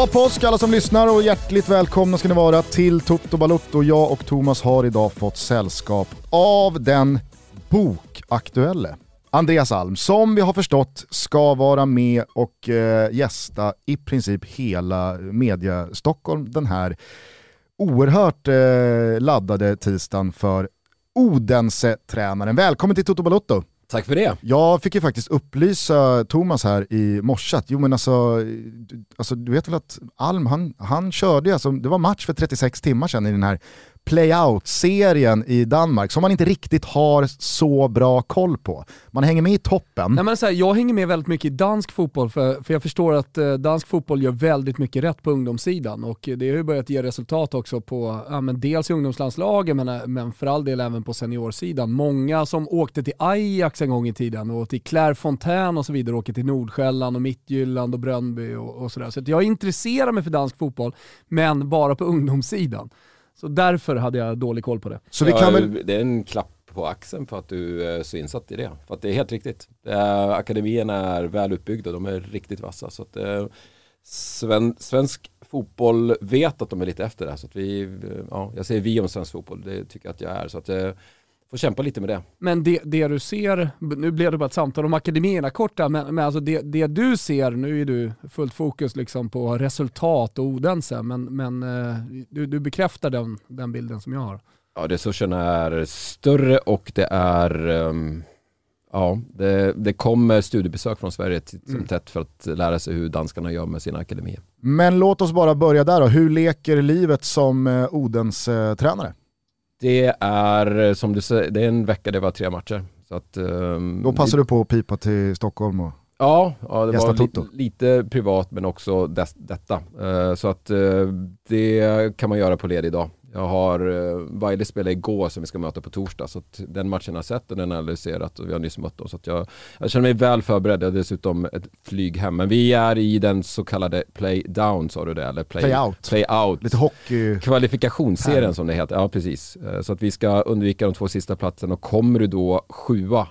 Glad påsk alla som lyssnar och hjärtligt välkomna ska ni vara till Toto Balotto. Jag och Thomas har idag fått sällskap av den bokaktuelle Andreas Alm, som vi har förstått ska vara med och eh, gästa i princip hela media Stockholm den här oerhört eh, laddade tisdagen för Odense-tränaren. Välkommen till Toto Balotto! Tack för det. Jag fick ju faktiskt upplysa Thomas här i morse att, jo men alltså, alltså du vet väl att Alm, han, han körde alltså, det var match för 36 timmar sedan i den här playout-serien i Danmark som man inte riktigt har så bra koll på. Man hänger med i toppen. Nej, men så här, jag hänger med väldigt mycket i dansk fotboll för, för jag förstår att eh, dansk fotboll gör väldigt mycket rätt på ungdomssidan och eh, det har ju börjat ge resultat också på ja, men dels i ungdomslandslagen men, eh, men för all del även på seniorsidan. Många som åkte till Ajax en gång i tiden och till Clairefontaine och så vidare åker till Nordsjälland och Mittjylland och Brönnby och, och sådär. Så, så jag intresserar mig för dansk fotboll men bara på ungdomssidan. Så därför hade jag dålig koll på det. Så vi kan väl... Det är en klapp på axeln för att du är så insatt i det. För att det är helt riktigt. Är, akademierna är väl utbyggda, de är riktigt vassa. Så att, eh, sven, svensk fotboll vet att de är lite efter det. Så att vi, ja, jag säger vi om svensk fotboll, det tycker jag att jag är. Så att, eh, får kämpa lite med det. Men det, det du ser, nu blev det bara ett samtal om akademierna kort där, men, men alltså det, det du ser, nu är du fullt fokus liksom på resultat och Odense, men, men eh, du, du bekräftar den, den bilden som jag har. Ja, resurserna är större och det är um, Ja, det, det kommer studiebesök från Sverige som mm. tätt för att lära sig hur danskarna gör med sina akademier. Men låt oss bara börja där då. Hur leker livet som eh, Odens-tränare? Det är som du säger, det är en vecka, det var tre matcher. Så att, um, Då passar du på att pipa till Stockholm och Ja, ja det var li lite privat men också des, detta. Uh, så att uh, det kan man göra på ledig dag. Jag har uh, Vejle spelade igår som vi ska möta på torsdag så den matchen har jag sett och den har analyserat och vi har nyss mött dem. Så jag, jag känner mig väl förberedd. Jag har dessutom ett flyg hem. Men vi är i den så kallade play down sa du det? Eller play, play out. Play out. Lite hockey. Kvalifikationsserien som det heter. Ja precis. Uh, så att vi ska undvika de två sista platserna och kommer du då sjua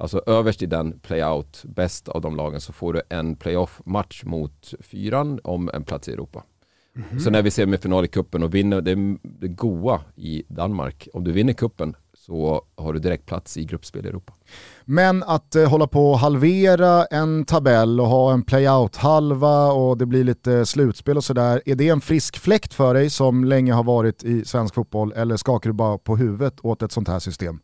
Alltså överst i den playout, bäst av de lagen, så får du en playoff-match mot fyran om en plats i Europa. Mm. Så när vi ser med final i kuppen och vinner, det, det goa i Danmark, om du vinner kuppen så har du direkt plats i gruppspel i Europa. Men att eh, hålla på och halvera en tabell och ha en playout-halva och det blir lite slutspel och sådär, är det en frisk fläkt för dig som länge har varit i svensk fotboll eller skakar du bara på huvudet åt ett sånt här system?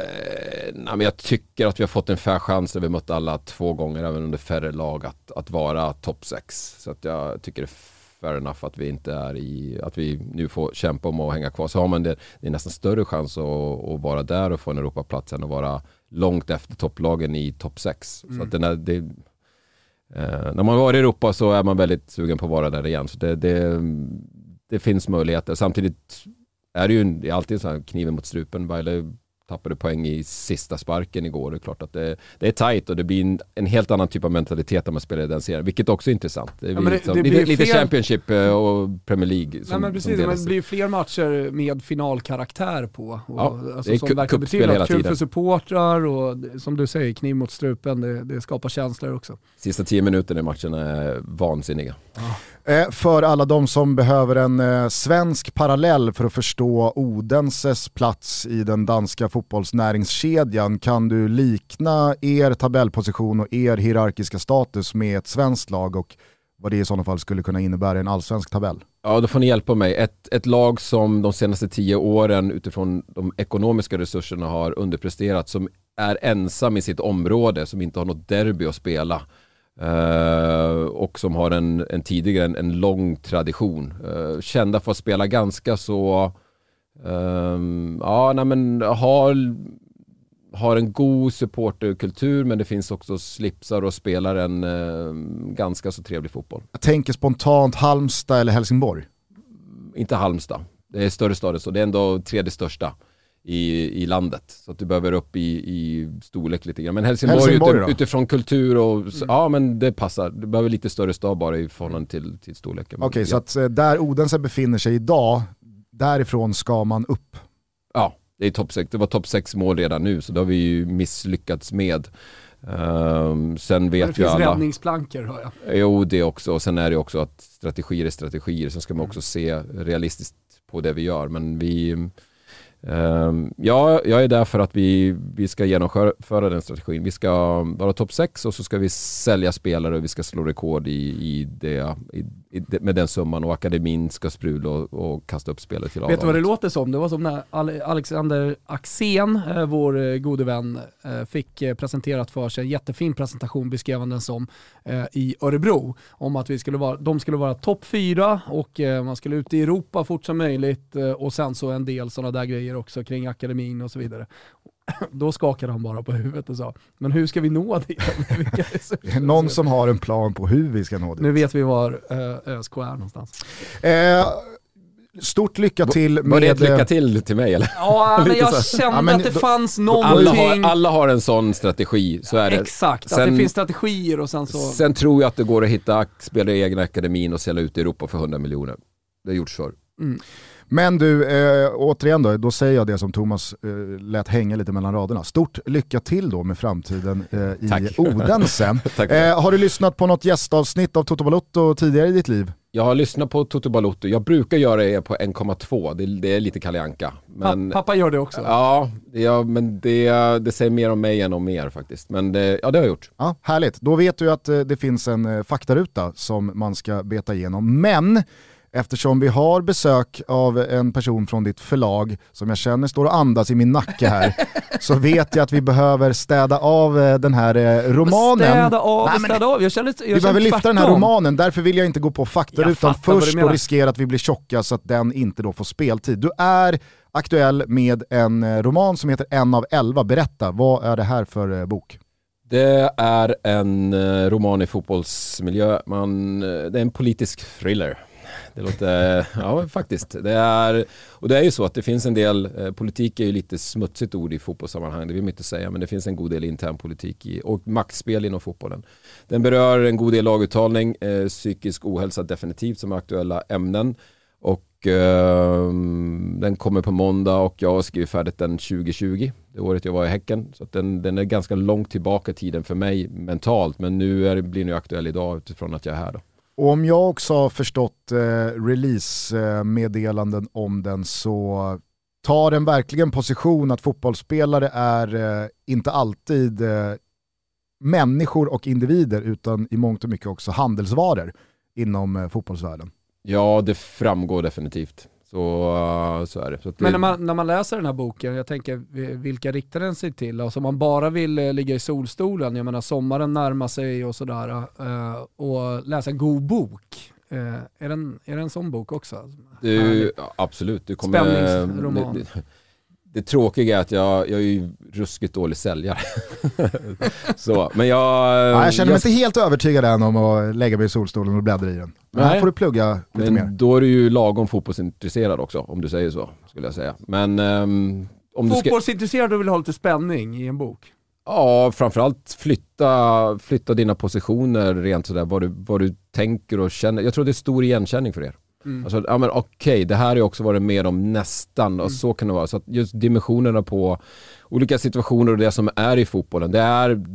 Eh, nej, men jag tycker att vi har fått en fair chans när vi mött alla två gånger, även under färre lag, att, att vara topp 6. Så att jag tycker det är fair enough att vi inte är i, att vi nu får kämpa om att hänga kvar. Så har man det, det är nästan större chans att, att vara där och få en Europaplats än att vara långt efter topplagen i topp 6. Mm. Så att den är, det, eh, när man var i Europa så är man väldigt sugen på att vara där igen. Så det, det, det finns möjligheter. Samtidigt är det ju det är alltid så här kniven mot strupen. Baile tappade poäng i sista sparken igår. Det är klart att det, det är tajt och det blir en, en, helt annan typ av mentalitet när man spelar i den serien, vilket också är intressant. Det, ja, det, liksom, det lite, lite. Championship eh, och Premier League. Som, Nej, men precis, men det blir fler matcher med finalkaraktär på. Och, ja, alltså, det är som verkar betyda kul för supportrar och som du säger, kniv mot strupen, det, det skapar känslor också. Sista tio minuterna i matchen är vansinniga. Ja. Eh, för alla de som behöver en eh, svensk parallell för att förstå Odenses plats i den danska fotbollsnäringskedjan kan du likna er tabellposition och er hierarkiska status med ett svenskt lag och vad det i sådana fall skulle kunna innebära i en allsvensk tabell? Ja, då får ni hjälpa mig. Ett, ett lag som de senaste tio åren utifrån de ekonomiska resurserna har underpresterat, som är ensam i sitt område, som inte har något derby att spela Uh, och som har en, en tidigare en, en lång tradition. Uh, kända för att spela ganska så, um, ja nej men har, har en god supporterkultur men det finns också slipsar och spelar en uh, ganska så trevlig fotboll. Jag tänker spontant Halmstad eller Helsingborg? Inte Halmstad, det är större stad så det är ändå tredje största i, i landet. Så att du behöver upp i, i storlek lite grann. Men Helsingborg, Helsingborg ut, utifrån kultur och, mm. ja men det passar. Du behöver lite större stad bara i förhållande till, till storleken. Okej, okay, så att eh, där Odense befinner sig idag, därifrån ska man upp. Ja, det, är top 6, det var topp 6 mål redan nu så det har vi ju misslyckats med. Um, sen vet det ju alla... finns räddningsplankor hör jag. Jo, det också. Och sen är det också att strategier är strategier. Sen ska man också se realistiskt på det vi gör. Men vi, Ehm, ja, jag är där för att vi, vi ska genomföra den strategin. Vi ska vara topp 6 och så ska vi sälja spelare och vi ska slå rekord i, i det, i, med den summan och akademin ska sprudla och, och kasta upp spelet till Vet du vad det låter som? Det var som när Alexander Axén, eh, vår eh, gode vän, eh, fick presenterat för sig, en jättefin presentation beskrev han den som, i Örebro. Om att vi skulle vara, de skulle vara topp 4 och man skulle ut i Europa fort som möjligt och sen så en del sådana där grejer också kring akademin och så vidare. Då skakade han bara på huvudet och sa, men hur ska vi nå dit? det är någon som har en plan på hur vi ska nå dit. Nu vet vi var eh, ÖSK är någonstans. Eh, stort lycka till med... Var det ett lycka till till mig eller? Ja, men jag kände ja, men att det då, fanns någonting... Alla har, alla har en sån strategi, så är det. Exakt, sen, att det finns strategier och sen så... Sen tror jag att det går att hitta spelare i egna akademin och sälja ut i Europa för 100 miljoner. Det har gjorts förr. Mm. Men du, eh, återigen då, då säger jag det som Thomas eh, lät hänga lite mellan raderna. Stort lycka till då med framtiden eh, i Odense. eh, har du lyssnat på något gästavsnitt av Toto Balotto tidigare i ditt liv? Jag har lyssnat på Toto Balotto, jag brukar göra det på 1,2, det, det, är lite Kalle Anka. Men, pappa gör det också? Ja, det, ja men det, det säger mer om mig än om er faktiskt. Men det, ja, det har jag gjort. Ja, härligt, då vet du att eh, det finns en eh, faktaruta som man ska beta igenom. Men eftersom vi har besök av en person från ditt förlag som jag känner står och andas i min nacke här, så vet jag att vi behöver städa av eh, den här eh, romanen. Städa av Nej, städa av, jag känner, jag Vi behöver lyfta den här romanen, därför vill jag inte gå på faktarutan först och riskera att vi blir tjocka så att den inte då får speltid. Du är aktuell med en eh, roman som heter En av elva. Berätta, vad är det här för bok? Det är en roman i fotbollsmiljö, Man, det är en politisk thriller. Det låter, eh, ja faktiskt. Det är, och det är ju så att det finns en del, eh, politik är ju lite smutsigt ord i fotbollssammanhang, det vill man inte säga, men det finns en god del intern politik i, och maktspel inom fotbollen. Den berör en god del laguttagning, eh, psykisk ohälsa definitivt som är aktuella ämnen. Och eh, den kommer på måndag och jag har skrivit färdigt den 2020, det året jag var i Häcken. Så den, den är ganska långt tillbaka i tiden för mig mentalt, men nu är, blir den aktuell idag utifrån att jag är här. Då. Och om jag också har förstått eh, release-meddelanden om den så tar den verkligen position att fotbollsspelare är eh, inte alltid eh, människor och individer utan i mångt och mycket också handelsvaror inom eh, fotbollsvärlden. Ja, det framgår definitivt. Så, så är det. Så det... Men när man, när man läser den här boken, jag tänker vilka riktar den sig till? Alltså om man bara vill uh, ligga i solstolen, jag menar sommaren närmar sig och sådär, uh, och läsa en god bok. är, den, är det en sån bok också? Du, absolut. Du kommer, Spänningsroman. Det, tråkiga är att jag, jag är ju ruskigt dålig säljare. så, men jag, ja, jag känner mig jag... inte helt övertygad än om att lägga mig i solstolen och bläddra i den. Men här får du plugga lite men mer. Då är du ju lagom fotbollsintresserad också, om du säger så, skulle jag säga. Men, um, om Fotbollsintresserad och vill ha lite spänning i en bok? Ja, framförallt flytta, flytta dina positioner rent sådär, vad du, vad du tänker och känner. Jag tror det är stor igenkänning för er. Mm. Alltså, ja men okej, okay, det här har jag också varit med om nästan och mm. så kan det vara. Så att just dimensionerna på olika situationer och det som är i fotbollen, det är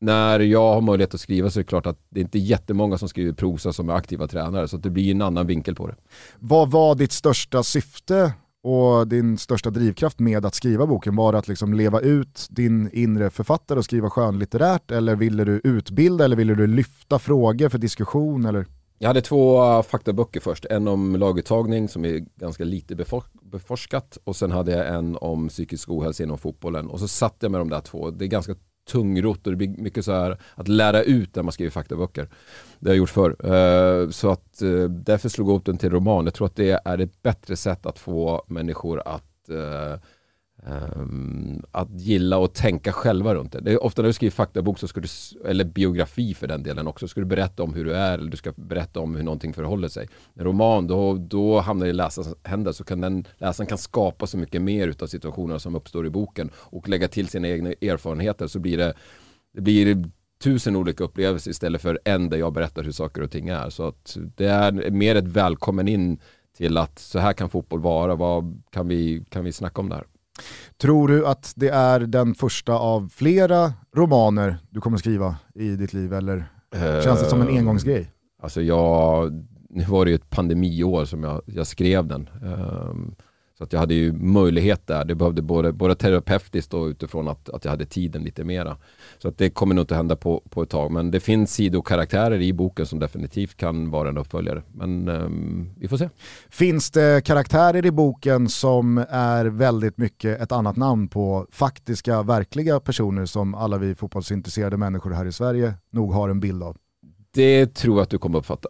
när jag har möjlighet att skriva så är det klart att det är inte jättemånga som skriver prosa som är aktiva tränare, så det blir en annan vinkel på det. Vad var ditt största syfte och din största drivkraft med att skriva boken? Var det att liksom leva ut din inre författare och skriva skönlitterärt eller ville du utbilda eller ville du lyfta frågor för diskussion? Eller? Jag hade två faktaböcker först, en om laguttagning som är ganska lite beforskat och sen hade jag en om psykisk ohälsa inom fotbollen och så satt jag med de där två. Det är ganska tungrot och det blir mycket så här att lära ut när man skriver faktaböcker. Det har jag gjort förr. Eh, så att eh, därför slog jag upp den till roman. Jag tror att det är ett bättre sätt att få människor att eh, Um, att gilla och tänka själva runt det. det är ofta när du skriver faktabok, så ska du, eller biografi för den delen också, ska du berätta om hur du är eller du ska berätta om hur någonting förhåller sig. En roman, då, då hamnar det i läsarens händer så kan den, läsaren kan skapa så mycket mer utav situationerna som uppstår i boken och lägga till sina egna erfarenheter så blir det, det blir tusen olika upplevelser istället för en där jag berättar hur saker och ting är. Så att det är mer ett välkommen in till att så här kan fotboll vara, vad kan vi, kan vi snacka om det här? Tror du att det är den första av flera romaner du kommer skriva i ditt liv eller känns det som en Eh, engångsgrej? Alltså jag, nu var det ju ett pandemiår som jag, jag skrev den. Ehm, så att jag hade ju möjlighet där. Det behövde både, både terapeutiskt och utifrån att, att jag hade tiden lite mera. Så att det kommer nog inte hända på, på ett tag. Men det finns sidokaraktärer i boken som definitivt kan vara en uppföljare. Men um, vi får se. Finns det karaktärer i boken som är väldigt mycket ett annat namn på faktiska, verkliga personer som alla vi fotbollsintresserade människor här i Sverige nog har en bild av? Det tror jag att du kommer uppfatta.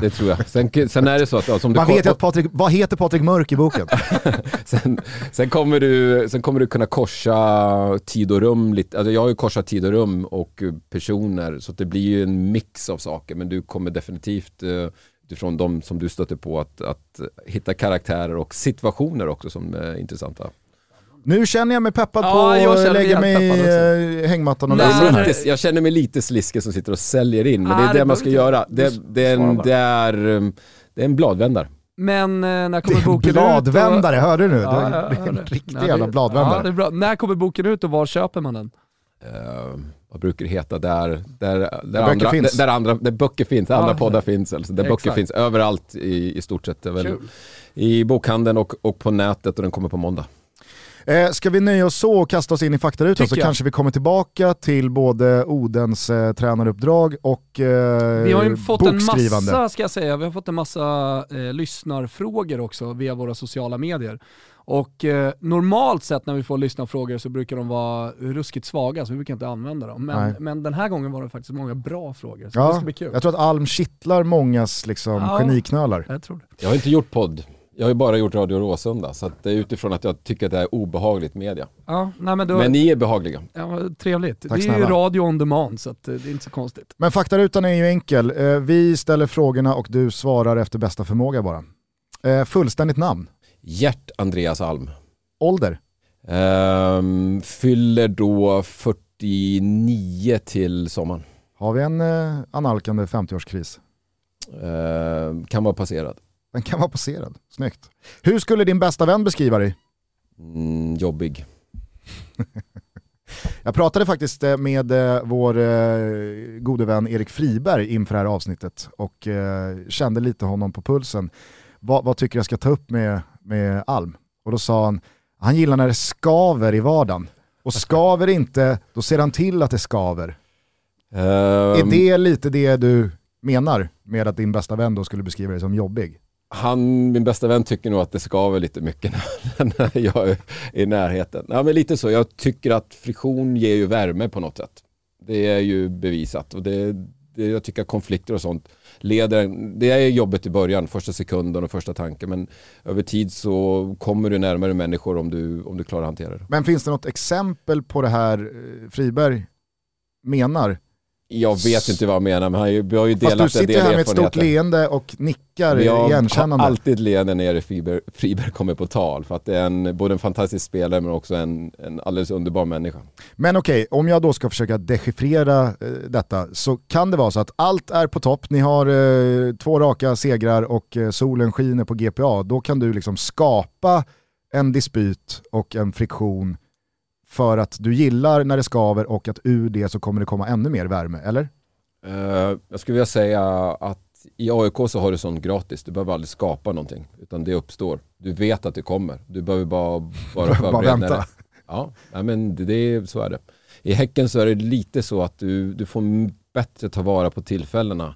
Det tror jag. Sen, sen är det så att... Ja, som du Man vet att Patrik, vad heter Patrik Mörk i boken? sen, sen, kommer du, sen kommer du kunna korsa tid och rum lite. Alltså jag har ju korsat tid och rum och personer så det blir ju en mix av saker. Men du kommer definitivt eh, utifrån de som du stöter på att, att hitta karaktärer och situationer också som är intressanta. Nu känner jag mig peppad Ja, på jag att känner mig lägga mig i eh, hängmattan och Nej, läsa Det är den här. lite, jag känner mig lite sliske som sitter och säljer in, men det Nej, är det det man ska behöver göra. inte. Det, det, är en, det, är, um, det är en bladvändare. Men eh, när Det kommer är en boken ut? bladvändare, hörde du nu? Ja, det är ja, en det- riktig Ja, det- jävla bladvändare. Ja, det är bra. När kommer boken ut och var köper man den? Eh, vad brukar det heta? Där, där, där, böcker andra, finns. Där, där, andra, där böcker finns, andra Ja, poddar finns. Alltså, där exakt. böcker finns överallt i, i stort sett. Det är väl. I bokhandeln och, och på nätet och den kommer på måndag. Eh, ska vi nöja oss så och kasta oss in i faktarutan så jag. kanske vi kommer tillbaka till både Odens eh, tränaruppdrag och eh, Vi har ju fått en massa, ska jag säga, vi har fått en massa eh, lyssnarfrågor också via våra sociala medier. Och eh, normalt sett när vi får lyssnarfrågor så brukar de vara ruskigt svaga så vi brukar inte använda dem. Men, men den här gången var det faktiskt många bra frågor. Så Ja, det ska bli kul. Jag tror att Alm kittlar mångas liksom, Ja. geniknölar. Jag tror det. Jag har inte gjort podd. Jag har ju bara gjort Radio Råsunda. Så att det är utifrån att jag tycker att det är obehagligt media. Ja, nej men då, Men ni är behagliga. ja, trevligt. Tack det är ju snälla. radio on demand så att, eh, det är inte så konstigt. Men faktarutan är ju enkel. Eh, vi ställer frågorna och du svarar efter bästa förmåga bara. Eh, fullständigt namn, Gert Andreas Alm. ålder, Ehm, fyller då 49 till sommaren. har vi en analkande 50-årskris? Ehm, kan vara passerad. Den kan vara passerad, snyggt. Hur skulle din bästa vän beskriva dig? Mm, jobbig. Jag pratade faktiskt eh, med eh, vår eh, gode vän Erik Friberg inför det här avsnittet och kände lite honom på pulsen. Vad, vad tycker jag ska ta upp med, med Alm? Och då sa han, han gillar när det skaver i vardagen. Och skaver inte, då ser han till att det skaver. Är Ehm, det lite det du menar med att din bästa vän då skulle beskriva dig som jobbig? Han, min bästa vän, tycker nog att det skaver lite mycket när jag är i närheten. Ja, men lite så. Jag tycker att friktion ger ju värme på något sätt. Det är ju bevisat. Och det, det, jag tycker att konflikter och sånt leder, det är jobbet i början, första sekunden och första tanken. Men över tid så kommer du närmare människor om du, om du klarar att hantera det. Men finns det något exempel på det här eh, Friberg menar? Jag vet inte vad han menar, men han har ju, vi har ju Fast du delat en sitter del här med ett stort erfarenheter. leende och nickar Men jag har igenkännande. alltid leende när Friberg, Friberg kommer på tal. För att det är en, både en fantastisk spelare men också en, en alldeles underbar människa. Men okej, om jag då ska försöka dechiffrera eh, detta så kan det vara så att allt är på topp, ni har eh, två raka segrar och eh, solen skiner på GPA. Då kan du liksom skapa en dispyt och en friktion för att du gillar när det skaver och att ur det så kommer det komma ännu mer värme, eller? Eh, jag skulle vilja säga att i AIK så har du sånt gratis. Du behöver aldrig skapa någonting. Utan det uppstår. Du vet att det kommer. Du behöver bara vara Bara förberedd. när vänta. det- Ja, men det, det, så är det. I Häcken så är det lite så att du, du får bättre ta vara på tillfällena.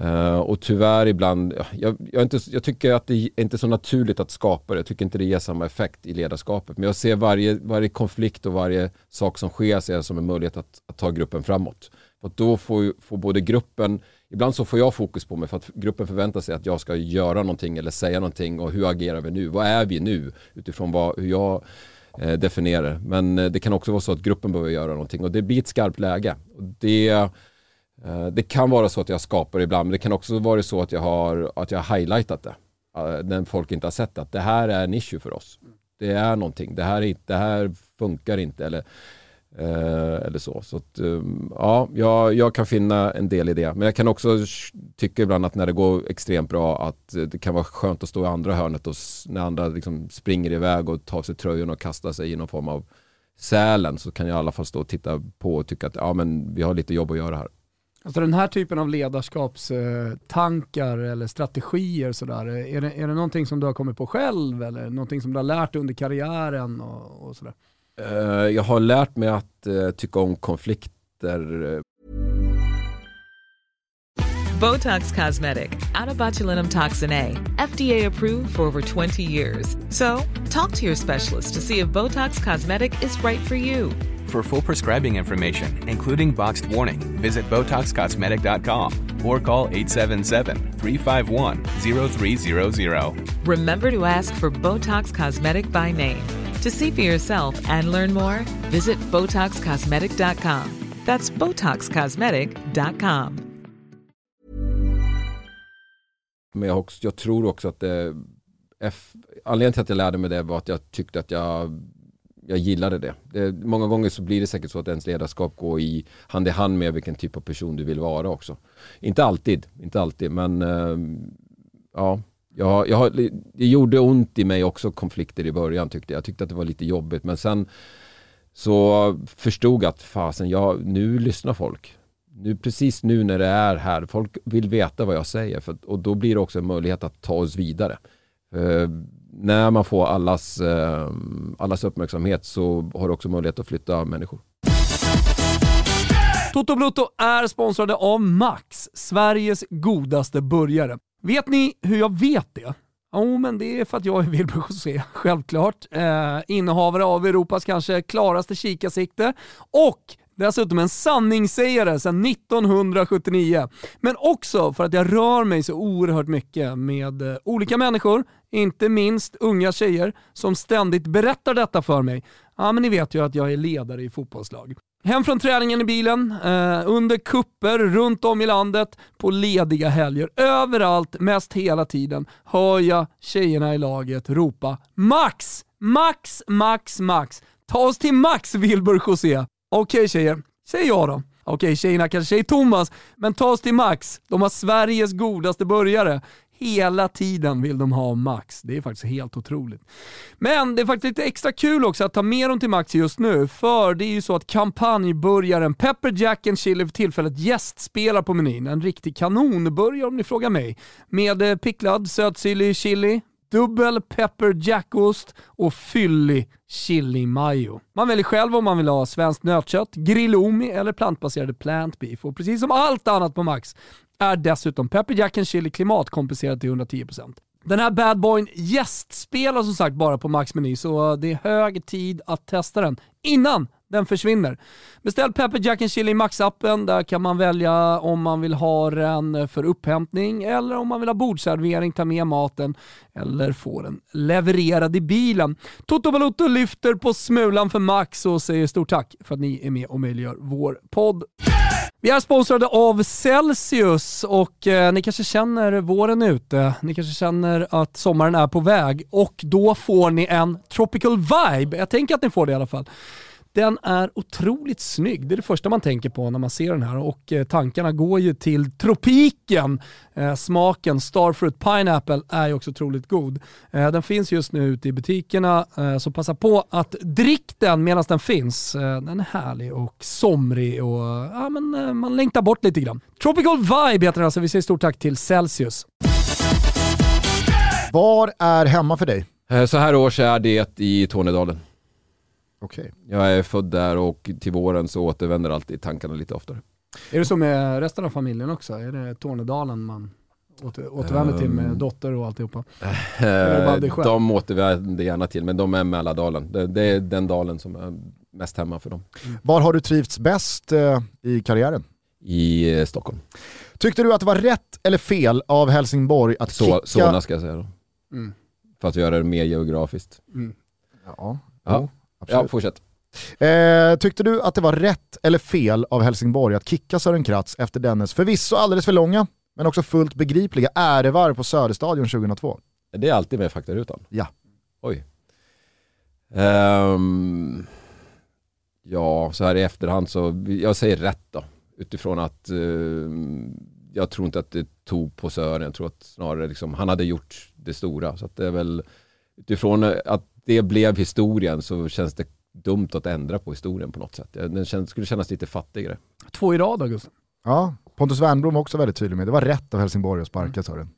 Uh, och tyvärr ibland, jag, jag, inte, jag tycker att det är inte så naturligt att skapa det. Jag tycker inte det ger samma effekt i ledarskapet. Men jag ser varje, varje konflikt och varje sak som sker ser som en möjlighet att, att ta gruppen framåt. För att då får, får både gruppen, ibland så får jag fokus på mig för att gruppen förväntar sig att jag ska göra någonting eller säga någonting och hur agerar vi nu? Vad är vi nu? Utifrån vad, hur jag eh, definierar. Men eh, det kan också vara så att gruppen behöver göra någonting och det blir ett skarpt läge. Och det, Eh, det kan vara så att jag skapar ibland men det kan också vara så att jag har, att jag har highlightat det. Eh, när folk inte har sett. Att det här är en issue för oss. Det är någonting. Det här, är, det här funkar inte. Eller, eh, eller så. Så att, ehm, ja, jag, jag kan finna en del i det. Men jag kan också tycka ibland att när det går extremt bra att det kan vara skönt att stå i andra hörnet och när andra liksom springer iväg och tar sig tröjan och kastar sig i någon form av sälen så kan jag i alla fall stå och titta på och tycka att ja, men vi har lite jobb att göra här. Alltså den här typen av ledarskapstankar eller strategier sådär, är det, är det någonting som du har kommit på själv eller någonting som du har lärt under karriären och, och sådär? Uh, jag har lärt mig att uh, tycka om konflikter. Botox Cosmetic, out toxin A, FDA approved for over 20 years. So, talk to your specialist to see if Botox Cosmetic is right for you. For full prescribing information, including boxed warning, visit BotoxCosmetic.com or call 877-351-0300. Remember to ask for Botox Cosmetic by name. To see for yourself and learn more, visit BotoxCosmetic.com. That's BotoxCosmetic.com. Men jag, också, jag tror också att det, F, anledningen till att jag lärde mig det var att jag tyckte att jag jag gillade det. det. Många gånger så blir det säkert så att ens ledarskap går i hand i hand med vilken typ av person du vill vara också. Inte alltid, inte alltid, men uh, ja, jag, jag, det gjorde ont i mig också konflikter i början tyckte jag. Jag tyckte att det var lite jobbigt, men sen så förstod jag att fasen, jag, nu lyssnar folk. Nu, precis nu när det är här, folk vill veta vad jag säger för, och då blir det också en möjlighet att ta oss vidare. Eh, när man får allas, eh, allas uppmärksamhet så har du också möjlighet att flytta människor. Toto Blutto är sponsrade av Max, Sveriges godaste burgare. Vet ni hur jag vet det? Jo, oh, men det är för att jag är Wilbur José, självklart. Eh, innehavare av Europas kanske klaraste kikarsikte och Dessutom en sanningssägare sedan 1979. Men också för att jag rör mig så oerhört mycket med eh, olika människor, inte minst unga tjejer, som ständigt berättar detta för mig. Ja, men ni vet ju att jag är ledare i fotbollslag. Hem från träningen i bilen, eh, under kupper runt om i landet, på lediga helger. Överallt, mest hela tiden, hör jag tjejerna i laget ropa Max! Max, Max, Max! Ta oss till Max, Wilbur José! Okej okay, tjejer, säg ja då. Okej, okay, tjejerna kanske säger Thomas, men ta oss till Max. De har Sveriges godaste burgare. Hela tiden vill de ha Max. Det är faktiskt helt otroligt. Men det är faktiskt lite extra kul också att ta med dem till Max just nu, för det är ju så att kampanjburgaren Pepper Jack and Chili för tillfället gästspelar på menyn. En riktig kanonburgare om ni frågar mig. Med eh, picklad sötsyrlig chili, dubbel pepper jackost och fyllig chili mayo. Man väljer själv om man vill ha svenskt nötkött, grillomi eller plantbaserade plant beef. Och precis som allt annat på Max är dessutom pepper jack and chili klimatkompenserad till 110%. Den här bad boyn gästspelar som sagt bara på Max meny så det är hög tid att testa den innan den försvinner. Beställ Pepper Jack and Chili i Max-appen. Där kan man välja om man vill ha den för upphämtning eller om man vill ha bordservering, ta med maten eller få den levererad i bilen. Toto Balotto lyfter på smulan för Max och säger stort tack för att ni är med och möjliggör vår podd. Vi är sponsrade av Celsius och eh, ni kanske känner våren ute, ni kanske känner att sommaren är på väg och då får ni en tropical vibe. Jag tänker att ni får det i alla fall. Den är otroligt snygg. Det är det första man tänker på när man ser den här och eh, tankarna går ju till tropiken. Eh, smaken Starfruit Pineapple är ju också otroligt god. Eh, den finns just nu ute i butikerna så passa på att drick den medan den finns. Den är härlig och somrig och ja, men, man längtar bort lite grann. Tropical Vibe heter den alltså. Vi säger stort tack till Celsius. Var är hemma för dig? Så här års är det i Tornedalen. Okay. Jag är född där och till våren så återvänder alltid tankarna lite oftare. Är det så med resten av familjen också? Är det Tornedalen man åter, återvänder till med ehm. dotter och alltihopa? de återvänder gärna till, men de är Mälardalen. Det, det är den dalen som är mest hemma för dem. Mm. Var har du trivts bäst eh, i karriären? I eh, Stockholm. Tyckte du att det var rätt eller fel av Helsingborg att så, kicka... Solna ska jag säga då. Mm. För att göra det mer geografiskt. Mm. Ja, ja. Absolut. Ja, fortsätt. Eh, tyckte du att det var rätt eller fel av Helsingborg att kicka Sören Kratz efter dennes förvisso alldeles för långa, men också fullt begripliga ärevarv på Söderstadion 2002? Det är alltid med faktarutan? Ja. Oj. Um, Ja, så här i efterhand så, jag säger rätt då. Utifrån att eh, jag tror inte att det tog på Sören. Jag tror att snarare liksom, han hade gjort det stora. Så att det är väl utifrån att det blev historien så känns det dumt att ändra på historien på något sätt. Den skulle kännas lite fattigare. Två i rad August. Ja, Pontus Wernbloom var också väldigt tydlig med det. var rätt av Helsingborg att sparka Sören.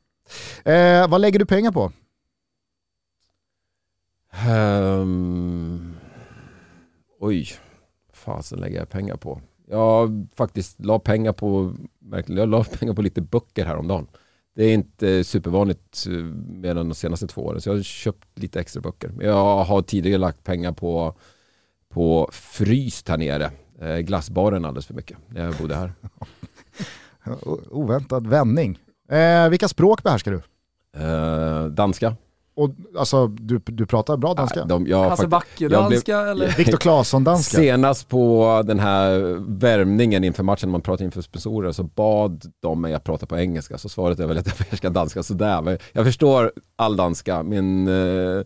Eh, vad lägger du pengar på? Um, oj, fasen lägger jag pengar på? Jag faktiskt la pengar på, jag la pengar på lite böcker häromdagen. Det är inte supervanligt eh, mer än de senaste två åren, så jag har köpt lite extra böcker. Jag har tidigare lagt pengar på, på fryst här nere, eh, glassbaren alldeles för mycket, när jag bodde här. Oväntad vändning. Eh, vilka språk behärskar du? Eh, danska. Och, alltså, du, du pratar bra danska? Nej, Hasse Backe-danska eller? Viktor Claesson-danska? Senast på den här värmningen inför matchen, när man pratar inför sponsorer, så bad de mig att prata på engelska. Så svaret är väl att jag behärskar danska sådär. Men jag förstår all danska. Min... Eh,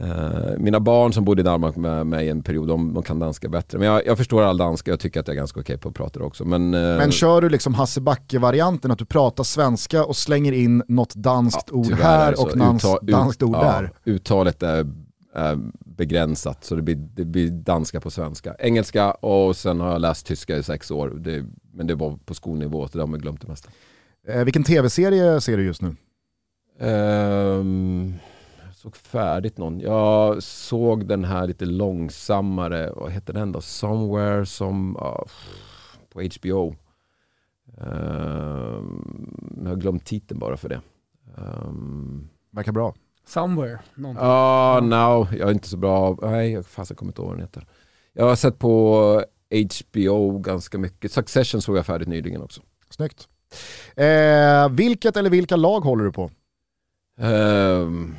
Uh, mina barn som bodde i Danmark med mig en period, de, de kan danska bättre. Men jag, jag, förstår all danska, jag tycker att jag är ganska okej på att prata det också. Men, uh, men kör du liksom Hasse Backe-varianten, att du pratar svenska och slänger in något danskt ja, ord här och något danskt ord ja, där? Uttalet är, är, begränsat, så det blir, det blir danska på svenska. Engelska och sen har jag läst tyska i sex år, det, men det var på skolnivå, så det har man glömt det mesta. Uh, vilken tv-serie ser du just nu? Um, såg färdigt någon. Jag såg den här lite långsammare, vad heter den då? Somewhere som, uh, på HBO. Uh, ehm, jag har glömt titeln bara för det. Um, Verkar bra. Somewhere? Ja, uh, no, jag är inte så bra. Nej, jag fast jag kommer inte ihåg vad den heter. Jag har sett på HBO ganska mycket. Succession såg jag färdigt nyligen också. Snyggt. Eh, vilket eller vilka lag håller du på? Um,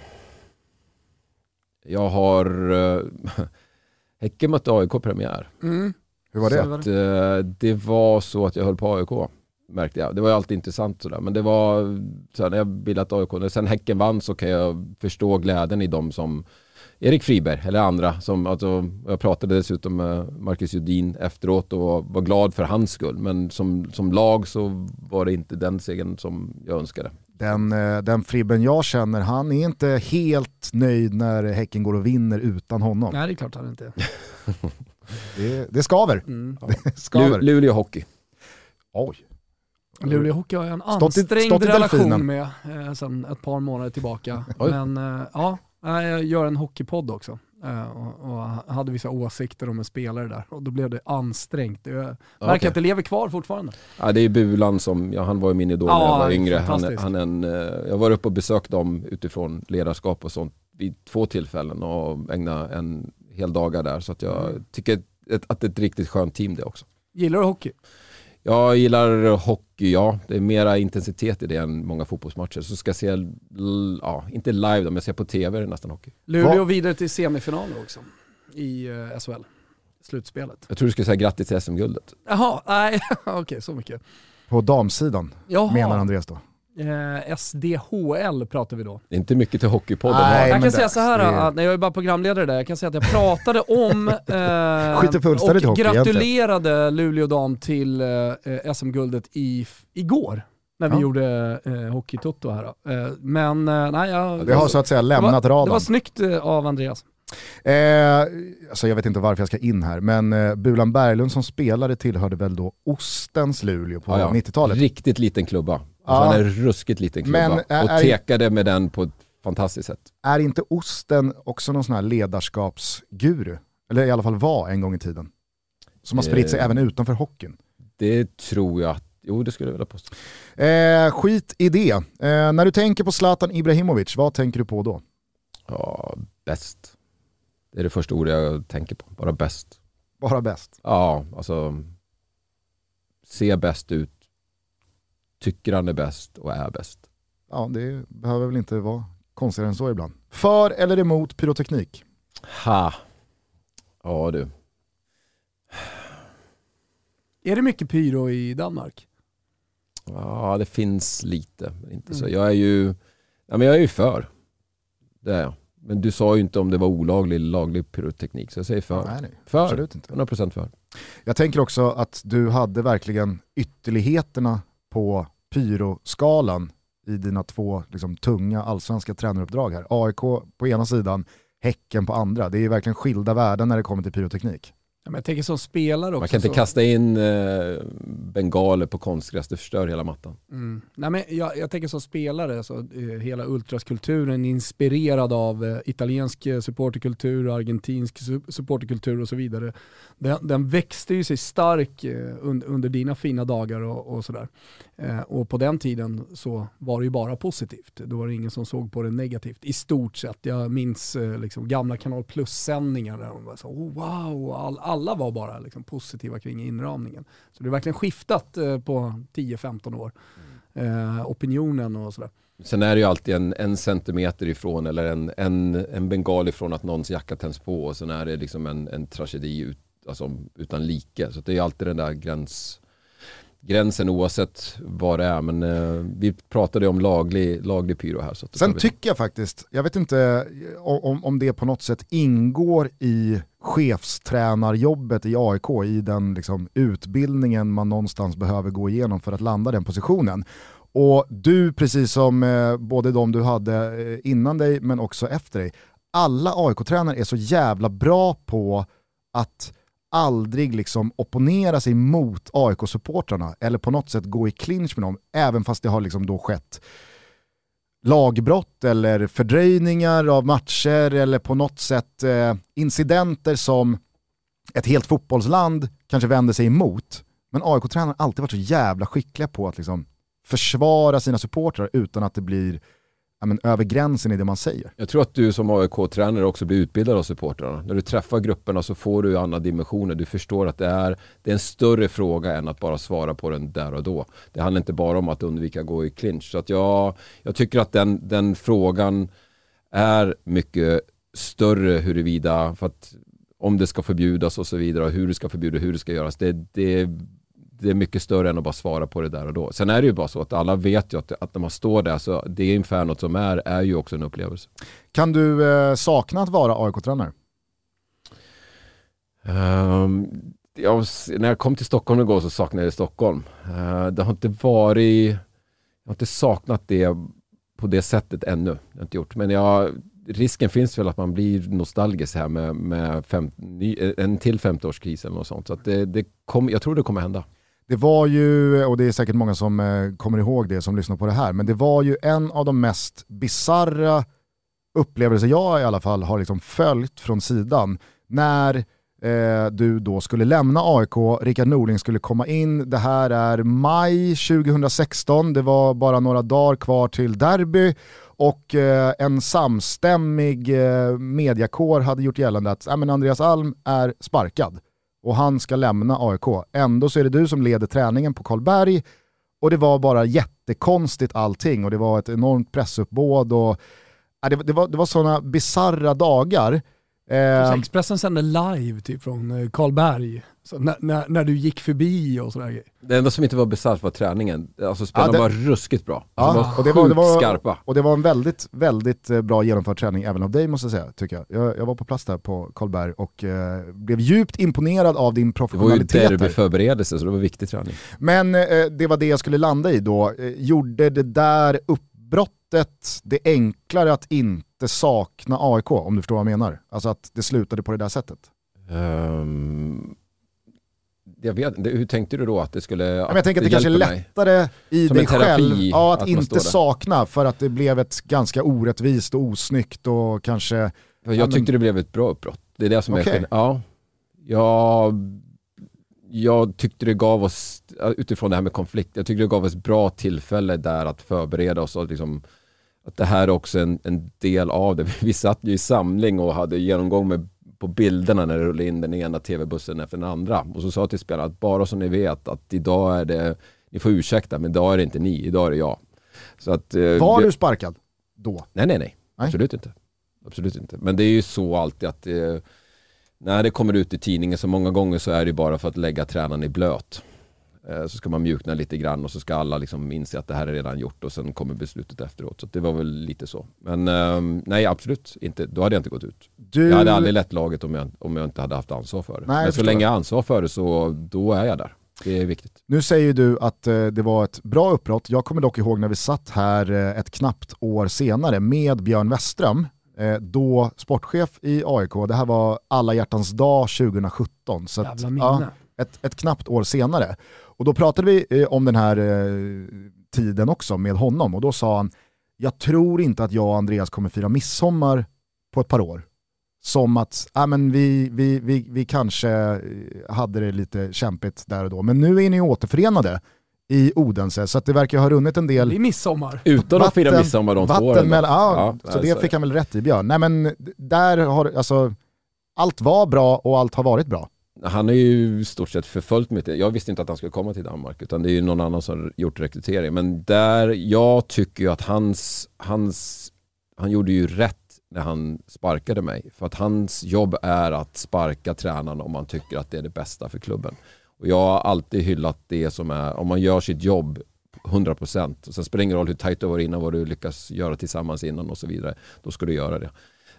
jag har uh, Häcken mötte AIK premiär. Mm. Hur var det? Så att, uh, det var så att jag höll på AIK märkte jag. Det var ju alltid intressant sådär. Men det var så när jag ville att AIK, när sen Häcken vann så kan jag förstå glädjen i dem som Erik Friberg eller andra. Som, alltså, jag pratade dessutom med Marcus Judin efteråt och var, var glad för hans skull. Men som, som lag så var det inte den segern som jag önskade den, eh, den Fribben jag känner, han är inte helt nöjd när Häcken går och vinner utan honom. Nej, det är klart han inte är. det, det skaver. Mm. Det skaver. Luleå Hockey. Oj. Luleå Hockey har jag en ansträngd relation med eh, sedan ett par månader tillbaka. Oj. Men eh, ja, jag gör en hockeypodd också. Eh, och, hade vissa åsikter om en spelare där och då blev det ansträngt. Jag märker okay. att det lever kvar fortfarande. Ja, det är Bulan som, ja, han var ju min idol ja, när jag var yngre. Han, han en, eh, jag var uppe och besökte dem utifrån ledarskap och sånt vid två tillfällen och ägnade en hel dagar där. Så att jag mm. tycker att det är ett riktigt skönt team det också. Gillar du hockey? Jag gillar hockey, ja. Det är mera intensitet i det än många fotbollsmatcher. Så ska jag se, ja, inte live då, men jag ser på tv nästan hockey. Luleå Va? vidare till semifinaler också i eh, SHL. Slutspelet. Jag tror du skulle säga grattis till SM-guldet. Jaha, nej okej okay, så mycket. På damsidan Jaha. menar Andreas då? Eh, SDHL pratar vi då. Det är inte mycket till Hockeypodden. Nej, jag kan säga så här, det... att när jag är bara programledare där, jag kan säga att jag pratade om eh, och gratulerade egentligen. Luleå dam till eh, SM-guldet i, igår när vi ja. gjorde eh, Hockeytutto här. Eh, men eh, nej, jag, Det har så att säga lämnat det var, raden. Det var snyggt eh, av Andreas. Eh, alltså jag vet inte varför jag ska in här, men eh, Bulan Berglund som spelare tillhörde väl då Ostens Luleå på ja, ja. 90-talet. Riktigt liten klubba. Alltså ja. Han är ruskigt liten klubba men är, och tekade med den på ett fantastiskt sätt. Är inte Osten också någon sån här ledarskapsguru? Eller i alla fall var en gång i tiden. Som har spritt sig eh, även utanför hockeyn. Det tror jag att Jo, det skulle jag vilja påstå. Eh, skit i det. Eh, när du tänker på Zlatan Ibrahimovic, vad tänker du på då? Ja, bäst. Det är det första ordet jag tänker på. Bara bäst. Bara bäst? Ja, alltså se bäst ut, tycker han är bäst och är bäst. Ja, det behöver väl inte vara konstigare än så ibland. För eller emot pyroteknik? Ha. Ja du. Är det mycket pyro i Danmark? Ja, det finns lite. Inte så. Mm. Jag är ju ja, men jag är ju för. Det är jag. Men du sa ju inte om det var olaglig eller laglig pyroteknik, så jag säger för. Nej, nej, för. absolut inte. 100% för. Jag tänker också att du hade verkligen ytterligheterna på pyroskalan i dina två liksom, tunga allsvenska tränaruppdrag här. AIK på ena sidan, Häcken på andra. Det är verkligen skilda värden när det kommer till pyroteknik. Men jag tänker som spelare också. Man kan inte så... kasta in eh, bengaler på konstgräs, det förstör hela mattan. Mm. Nej, men jag, jag tänker som spelare, så, eh, hela ultraskulturen inspirerad av eh, italiensk eh, supporterkultur, argentinsk su- supporterkultur och så vidare. Den, den växte ju sig stark eh, under, under dina fina dagar och, och sådär. Eh, och på den tiden så var det ju bara positivt. Då var det ingen som såg på det negativt i stort sett. Jag minns eh, liksom, gamla Kanal Plus-sändningar där de var så oh, wow, all, alla var bara liksom, positiva kring inramningen. Så det har verkligen skiftat eh, på 10-15 år. Eh, opinionen och sådär. Sen är det ju alltid en, en centimeter ifrån eller en, en, en bengal ifrån att någons jacka tänds på och sen är det liksom en, en tragedi ut, alltså, utan like. Så det är ju alltid den där gräns, gränsen oavsett vad det är. Men eh, vi pratade om laglig, laglig pyro här. Så Sen tycker jag faktiskt, jag vet inte om, om det på något sätt ingår i chefstränarjobbet i AIK, i den liksom utbildningen man någonstans behöver gå igenom för att landa den positionen. Och du, precis som eh, både de du hade eh, innan dig men också efter dig, alla AIK-tränare är så jävla bra på att aldrig liksom opponera sig mot AIK-supportrarna eller på något sätt gå i clinch med dem, även fast det har liksom då skett lagbrott eller fördröjningar av matcher eller på något sätt eh, incidenter som ett helt fotbollsland kanske vänder sig emot. Men AIK-tränare har alltid varit så jävla skickliga på att liksom försvara sina supportrar utan att det blir ja, men, över gränsen i det man säger. Jag tror att du som AIK-tränare också blir utbildad av supportrarna. När du träffar grupperna så får du andra dimensioner. Du förstår att det är, det är en större fråga än att bara svara på den där och då. Det handlar inte bara om att undvika att gå i clinch. Så att jag, jag tycker att den, den frågan är mycket större huruvida, för att om det ska förbjudas och så vidare och hur det ska förbjudas hur det ska göras. Det, det, det är mycket större än att bara svara på det där och då. Sen är det ju bara så att alla vet ju att, att när man står där så det infernot som är, är ju också en upplevelse. Kan du eh, sakna att vara AIK-tränare? Ehm, jag, när jag kom till Stockholm igår så saknade jag Stockholm. Uh, det har inte varit, jag har inte saknat det på det sättet ännu. Det har inte gjort. Men jag, risken finns väl att man blir nostalgisk här med, med fem, en till 50-årskris eller något sånt. Så det, det kom, jag tror det kommer hända. Det var ju, och det är säkert många som eh, kommer ihåg det som lyssnar på det här, men det var ju en av de mest bizarra upplevelser jag i alla fall har liksom följt från sidan. När eh, du då skulle lämna AIK, Rickard Norling skulle komma in, det här är maj 2016, det var bara några dagar kvar till derby och eh, en samstämmig eh, mediakår hade gjort gällande att äh, men Andreas Alm är sparkad och han ska lämna AIK. Ändå så är det du som leder träningen på Karlberg och det var bara jättekonstigt allting och det var ett enormt pressuppbåd och det, det, det var, det var sådana bizarra dagar. Eh, Expressen sände live typ från eh, Karlberg, när, när, när du gick förbi och sådär grejer. Det enda som inte var bisarrt var träningen. Alltså spelarna Ja, var ruskigt bra. Ja, Alltså, de var och det var- det var- skarpa. och det var en väldigt, väldigt eh, bra genomförd träning även av dig måste jag säga, tycker jag. Jag, jag var på plats där på Karlberg och eh, blev djupt imponerad av din Det var ju professionalitet. derbyförberedelse så det var viktig träning. Men eh, det var det jag skulle landa i då. Eh, gjorde det där uppbrottet det enklare att inte sakna AIK, om du förstår vad jag menar? Alltså att det slutade på det där sättet. Ehm, jag vet inte, hur tänkte du då att det skulle... Ja, men jag tänker att det, kanske är mig? lättare i Som dig själv ja, att, att inte sakna för att det blev ett ganska orättvist och osnyggt och kanske... För Ja, jag men- tyckte det blev ett bra uppbrott. Det är det som är Okej. skillnaden. Ja. Jag, jag tyckte det gav oss, utifrån det här med konflikt, jag tyckte det gav oss bra tillfälle där att förbereda oss och liksom, att det här är också en, en del av det. Vi satt ju i samling och hade genomgång med, på bilderna när det rullade in den ena tv-bussen efter den andra. Och så sa jag till spelarna att bara så ni vet att idag är det, ni får ursäkta men idag är det inte ni, idag är det jag. Så att, eh, Var vi- du sparkad då? Nej, nej, nej. Nej. Absolut inte. Absolut inte. Men det är ju så alltid att eh, när det kommer ut i tidningen så många gånger så är det bara för att lägga tränaren i blöt. Eh, så ska man mjukna lite grann och så ska alla liksom inse att det här är redan gjort och sen kommer beslutet efteråt. Så det var väl lite så. Men eh, nej, absolut inte. Då hade jag inte gått ut. Du... Jag hade aldrig lett laget om jag, om jag inte hade haft ansvar för det. Nej, Men så länge jag har ansvar för det så då är jag där. Det är viktigt. Nu säger du att eh, det var ett bra uppbrott. Jag kommer dock ihåg när vi satt här eh, ett knappt år senare med Björn Westström, eh, då sportchef i AIK. Det här var alla hjärtans dag 2017. Så Jävla att, minne. ja, ett, ett knappt år senare. Och då pratade vi eh, om den här eh, tiden också med honom och då sa han, jag tror inte att jag och Andreas kommer fira midsommar på ett par år. Som att ah, men vi, vi, vi, vi kanske eh, hade det lite kämpigt där och då, men nu är ni återförenade i Odense så att det verkar ha runnit en Det del är midsommar. Utan att fira midsommar de två åren. mellan, ja, Ja, så det fick han väl rätt i Björn. Nej men där har, alltså, allt var bra och allt har varit bra. Han har ju i stort sett förföljt mig. Jag visste inte att han skulle komma till Danmark utan det är ju någon annan som har gjort rekrytering. Men där, jag tycker ju att hans, hans, han gjorde ju rätt när han sparkade mig. För att hans jobb är att sparka tränaren om man tycker att det är det bästa för klubben. Och jag har alltid hyllat det som är, om man gör sitt jobb 100% och sen spelar det ingen roll hur tajt du var innan, vad du lyckas göra tillsammans innan och så vidare. Då ska du göra det.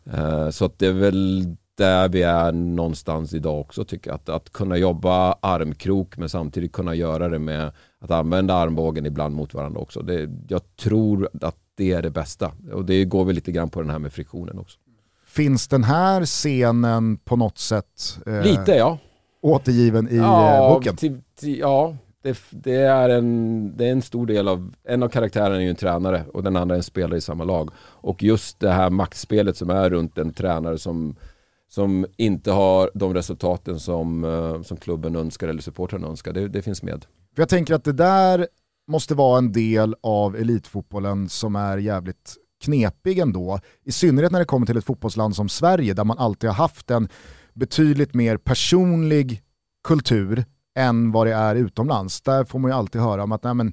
Eh, så att det är väl där vi är någonstans idag också tycker jag. Att, att kunna jobba armkrok men samtidigt kunna göra det med att använda armbågen ibland mot varandra också. Det, jag tror att det är det bästa. Och det går väl lite grann på den här med friktionen också. Finns den här scenen på något sätt eh, Lite ja. återgiven i eh, ja, boken? till- till- ja, det, det, är en, det är en stor del av, en av karaktärerna är ju en tränare och den andra är en spelare i samma lag. Och just det här maktspelet som är runt en tränare som, som inte har de resultaten som, eh, som klubben önskar eller supportrarna önskar, det, det finns med. För jag tänker att det där måste vara en del av elitfotbollen som är jävligt knepig ändå. I synnerhet när det kommer till ett fotbollsland som Sverige där man alltid har haft en betydligt mer personlig kultur än vad det är utomlands. Där får man ju alltid höra om att nej, men,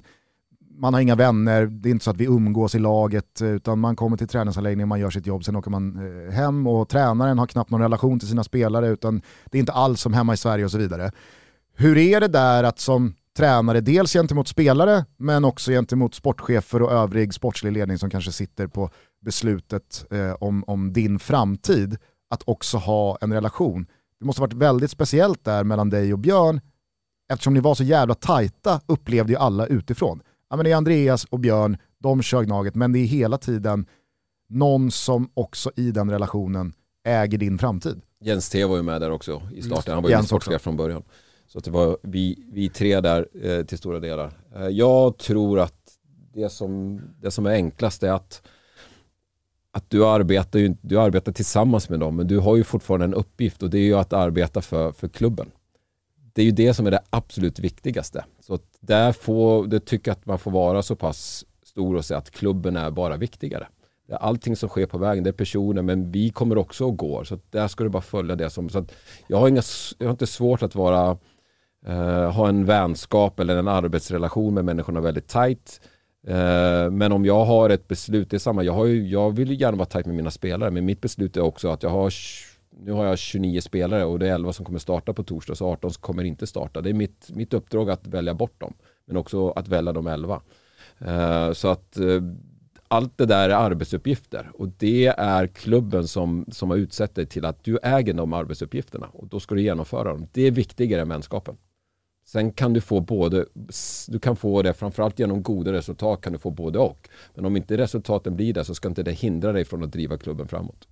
man har inga vänner, det är inte så att vi umgås i laget utan man kommer till träningsanläggningen, man gör sitt jobb, sen åker man eh, hem och tränaren har knappt någon relation till sina spelare utan det är inte alls som hemma i Sverige och så vidare. Hur är det där att som tränare, dels gentemot spelare men också gentemot sportchefer och övrig sportslig ledning som kanske sitter på beslutet eh, om, om din framtid, att också ha en relation. Det måste ha varit väldigt speciellt där mellan dig och Björn, eftersom ni var så jävla tajta upplevde ju alla utifrån. Ja, men det är Andreas och Björn, de kör Gnaget, men det är hela tiden någon som också i den relationen äger din framtid. Jens T var ju med där också i starten, han var ju Jens sportchef från början. Så det var vi, vi tre där eh, till stora delar. Eh, jag tror att det som, det som är enklast är att, att du, arbetar ju, du arbetar tillsammans med dem men du har ju fortfarande en uppgift och det är ju att arbeta för, för klubben. Det är ju det som är det absolut viktigaste. Så att där får, det tycker jag att man får vara så pass stor och säga att klubben är bara viktigare. Det är Allting som sker på vägen, det är personer men vi kommer också och går. Så att där ska du bara följa det som... Så att jag, har inga, jag har inte svårt att vara eh, ha en vänskap eller en arbetsrelation med människorna väldigt tajt. Eh, men om jag har ett beslut, det är samma, jag, har ju, jag vill ju gärna vara tajt med mina spelare men mitt beslut är också att jag har nu har jag 29 spelare och det är 11 som kommer starta på torsdag så 18 som kommer inte starta. Det är mitt, mitt uppdrag att välja bort dem men också att välja de 11. Uh, eh, så att uh, allt det där är arbetsuppgifter och det är klubben som, som har utsett dig till att du äger de arbetsuppgifterna och då ska du genomföra dem. Det är viktigare än vänskapen. Sen kan du få både, du kan få det framförallt genom goda resultat kan du få både och. Men om inte resultaten blir det så ska inte det hindra dig från att driva klubben framåt.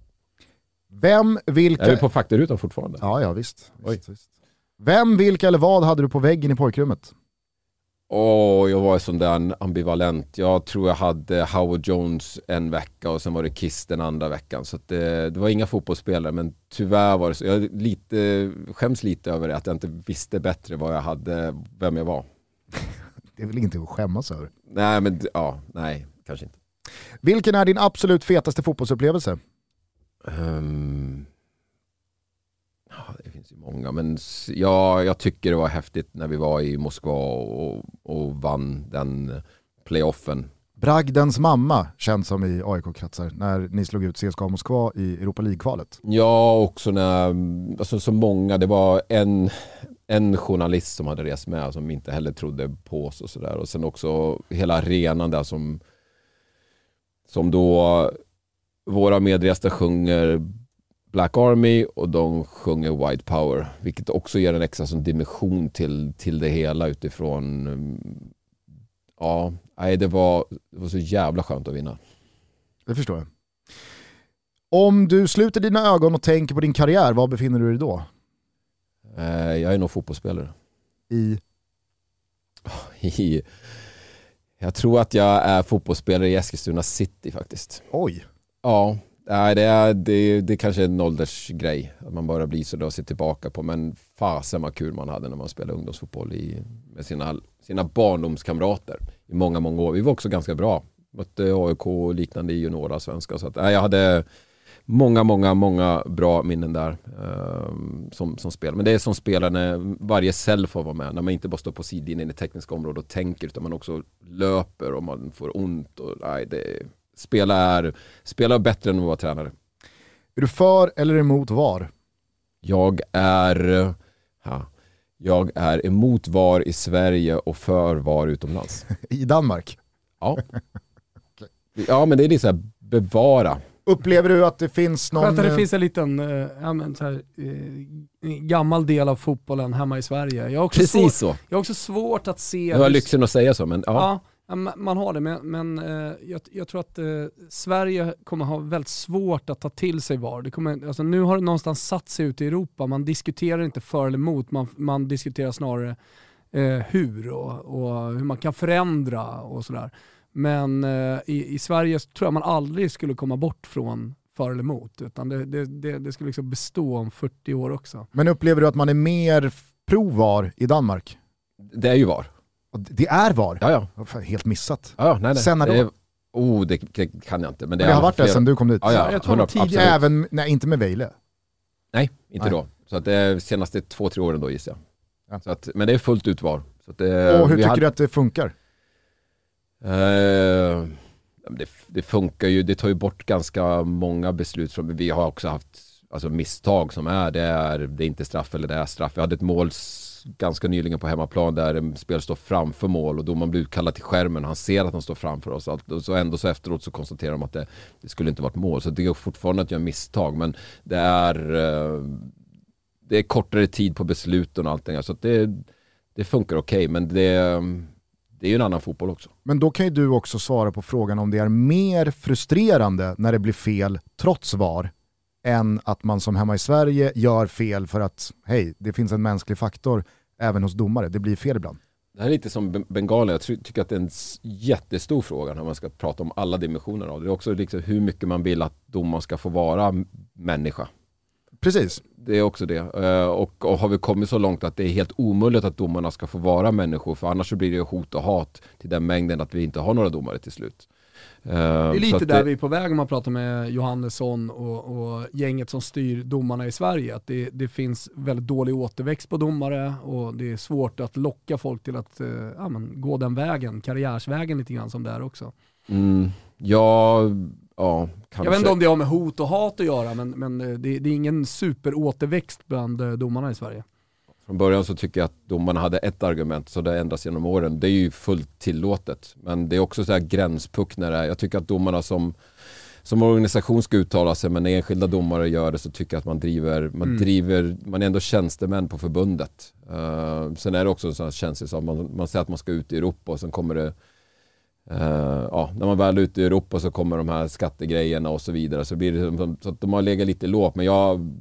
Vem, vilka... Är vi på faktarutan fortfarande? Ja, ja visst. Visst, visst. Vem, vilka eller vad hade du på väggen i pojkrummet? Åh, jag var sån där ambivalent. Jag tror jag hade Howard Jones en vecka och sen var det Kiss den andra veckan. Så det, det var inga fotbollsspelare men tyvärr var det så. Jag lite, skäms lite över det, att jag inte visste bättre vad jag hade, vem jag var. Det är väl ingenting att skämmas över. Nej men ja, nej, kanske inte. Vilken är din absolut fetaste fotbollsupplevelse? Ehm, ja, det finns ju många, men ja, jag tycker det var häftigt när vi var i Moskva och, och vann den playoffen. Bragdens mamma, känd som i AIK-kretsar, när ni slog ut CSKA Moskva i Europa League-kvalet. Ja, också när, alltså så många, det var en, en journalist som hade rest med som inte heller trodde på oss och sådär. Och sen också hela arenan där som, som då våra medresta sjunger Black Army och de sjunger White Power. Vilket också ger en extra som dimension till, till det hela utifrån Ja, nej, det, var, det var så jävla skönt att vinna. Det förstår jag. Om du sluter dina ögon och tänker på din karriär, var befinner du dig då? Eh, jag är nog fotbollsspelare. I? I? Jag tror att jag är fotbollsspelare i Eskilstuna City faktiskt. Oj. Ja, Nej, det, är, det, det kanske är en åldersgrej, att man bara blir så och ser tillbaka på. Men fasen vad kul man hade när man spelade ungdomsfotboll i, med sina, sina barndomskamrater i många, många år. Vi var också ganska bra. Mötte AIK och liknande i juniora svenska. Så att, nej, jag hade många, många, många bra minnen där um, som, som spelare. Men det är som spelare när varje cell får vara med. När man inte bara står på sidlinjen i det tekniska området och tänker utan man också löper och man får ont. Och, nej, det spela är, spela bättre än att vara tränare. Är du för eller emot VAR? Jag är, ja, jag är emot VAR i Sverige och för VAR utomlands. I Danmark? Ja. Ja men det är lite såhär bevara. Upplever du att det finns någon... Skönt att det finns en liten äh, ja, men, så här, äh, gammal del av fotbollen hemma i Sverige. Jag har också Precis svår, så. Jag har också svårt att se... Jag har lyxen att säga så men ja. ja man har det, men, men eh, jag, jag, tror att eh, Sverige kommer ha väldigt svårt att ta till sig VAR. Det kommer, alltså, nu har det någonstans satt sig ute i Europa, man diskuterar inte för eller emot, man, man diskuterar snarare eh, hur och, och, hur man kan förändra och sådär. Men eh, i, i, Sverige tror jag man aldrig skulle komma bort från för eller emot, utan det, det, det, det skulle liksom bestå om 40 år också. Men upplever du att man är mer pro-VAR i Danmark? Det är ju VAR. Det är VAR? Ja, ja. Helt missat. Ja, nej, nej. Sen när då? Det, oh, det, det, kan jag inte. Men det, men det har varit flera... det sen du kom dit? Ja, ja. Jag tror tidigare. Även, nej inte med Vejle? Nej, inte nej. då. Så att det är senaste två, tre åren då gissar jag. Ja. Så att, men det är fullt ut VAR. Så att det, Och hur tycker hade... du att det funkar? Uh, det, det, funkar ju, det tar ju bort ganska många beslut. Från, vi har också haft alltså, misstag som är, det är, det är inte straff eller det är straff. Vi hade ett mål ganska nyligen på hemmaplan där en spelare står framför mål och domaren blir utkallad till skärmen. Han ser att han står framför oss. Och så ändå så efteråt så konstaterar de att det, det skulle inte varit mål. Så det går fortfarande att göra misstag men det är, eh, det är kortare tid på besluten och allting. Så det, det funkar okej okay, men det, det är ju en annan fotboll också. Men då kan ju du också svara på frågan om det är mer frustrerande när det blir fel trots VAR än att man som hemma i Sverige gör fel för att, hej, det finns en mänsklig faktor även hos domare. Det blir fel ibland. Det här är lite som Bengali, jag tycker att det är en jättestor fråga när man ska prata om alla dimensioner av det. Det är också liksom hur mycket man vill att domaren ska få vara människa. Precis. Det är också det. Eh, och, och har vi kommit så långt att det är helt omöjligt att domarna ska få vara människor, för annars så blir det hot och hat till den mängden att vi inte har några domare till slut. Det är ehm, lite där det... vi är på väg om man pratar med Johannesson och, och gänget som styr domarna i Sverige. Att det, det, finns väldigt dålig återväxt på domare och det är svårt att locka folk till att eh, ja, men, gå den vägen, karriärsvägen lite grann som det är också. Mm, ja, ja, kanske. Jag vet inte om det har med hot och hat att göra men, men eh, det, det är ingen superåterväxt bland eh, domarna i Sverige. Från början så tycker jag att domarna hade ett argument så det ändras genom åren. Det är ju fullt tillåtet. Men det är också så här gränspuck när det är. Jag tycker att domarna som, som organisation ska uttala sig men när enskilda domare gör det så tycker jag att man driver, man mm. driver, man är ändå tjänstemän på förbundet. Uh, sen är det också så här känns som man, man säger att man ska ut i Europa och sen kommer det Uh, ja, när man väl är ute i Europa så kommer de här skattegrejerna och så vidare. Så blir det så att de har legat lite lågt. Men jag,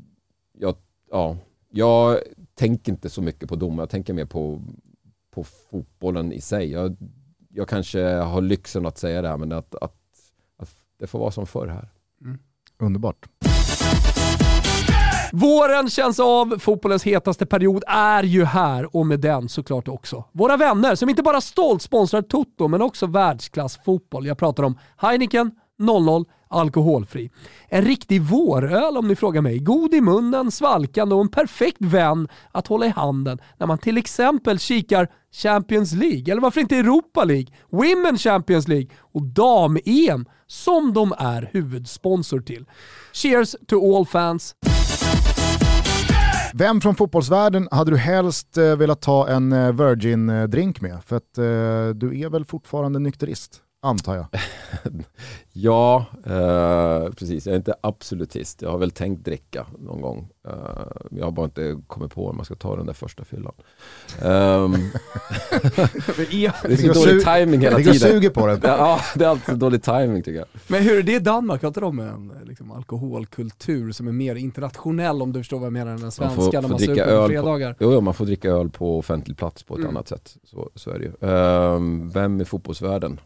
jag, ja, jag tänker inte så mycket på domar, jag tänker mer på, på fotbollen i sig. Jag, jag kanske har lyxen att säga det här, men att, att, att det får vara som förr här. Mm. Underbart. Våren känns av, fotbollens hetaste period är ju här och med den såklart också våra vänner som inte bara stolt sponsrar Toto men också världsklassfotboll. Jag pratar om Heineken 00 alkoholfri. En riktig våröl om ni frågar mig. God i munnen, svalkande och en perfekt vän att hålla i handen när man till exempel kikar Champions League, eller varför inte Europa League, Women Champions League och dam-EM som de är huvudsponsor till. Cheers to all fans! Vem från fotbollsvärlden hade du helst eh, velat ta en eh, Virgin-drink med? För att eh, du är väl fortfarande nykterist, antar jag? Ja, eh, precis. Jag är inte absolutist. Jag har väl tänkt dricka någon gång. Eh, jag har bara inte kommit på om man ska ta den där första fyllan. Um, det är så dålig timing hela tiden. suger på den. Ja, det är alltid dålig timing tycker jag. Men hur är det i Danmark? Har inte de en liksom, alkoholkultur som är mer internationell om du förstår vad jag menar än den Man svenska får, när får man dricka på öl på, fredagar? jo, jo, man får dricka öl på offentlig plats på ett Mm. annat sätt. Så, så är det ju. Ehm, vem i fotbollsvärlden?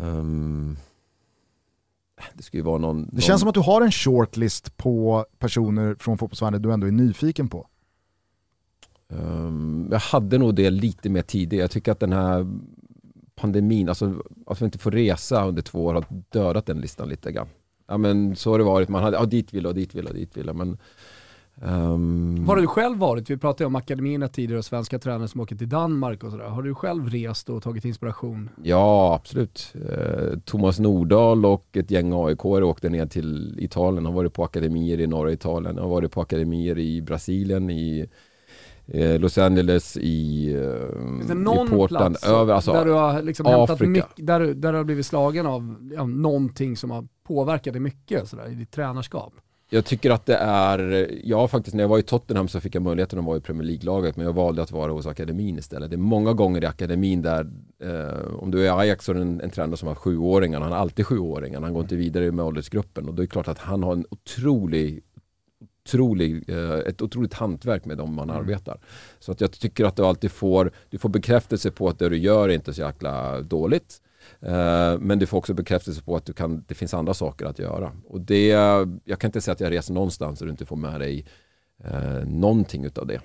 Ehm, det ju vara någon... Det känns som att du har en shortlist på personer från fotbollsvärlden du ändå är nyfiken på. Ehm, jag hade nog det lite mer tidigare. Jag tycker att den här pandemin, alltså att vi inte får resa under två år har dödat den listan lite grann. Ja men så har det varit, man hade, ja dit vill och dit vill och dit vill men ehm, Var har du själv varit? Vi pratade om akademierna tidigare och svenska tränare som åker till Danmark och sådär. Har du själv rest och tagit inspiration? Ja, absolut. Eh, Thomas Nordahl och ett gäng aik åkte ner till Italien. Har varit på akademier i norra Italien. Har varit på akademier i Brasilien, i eh, Los Angeles, i, eh, Finns det i någon Portland. plats Över, alltså, där du har liksom hämtat mycket, där, du- där du har blivit slagen av ja, någonting som har påverkat dig mycket sådär, i ditt tränarskap? Jag tycker att det är, jag faktiskt när jag var i Tottenham så fick jag möjligheten att vara i Premier League-laget men jag valde att vara hos akademin istället. Det är många gånger i akademin där, eh, om du är Ajax så är det en, en tränare som har sjuåringar, han har alltid sjuåringar, han går inte vidare med åldersgruppen och då är det klart att han har en otrolig otrolig, eh, ett otroligt hantverk med dem man arbetar. Så att jag tycker att du alltid får, du får bekräftelse på att det du gör är inte så jäkla dåligt. Eh, Men du får också bekräftelse på att du kan, det finns andra saker att göra. Och det, jag kan inte säga att jag reser någonstans där du inte får med dig eh, någonting utav det. Eh,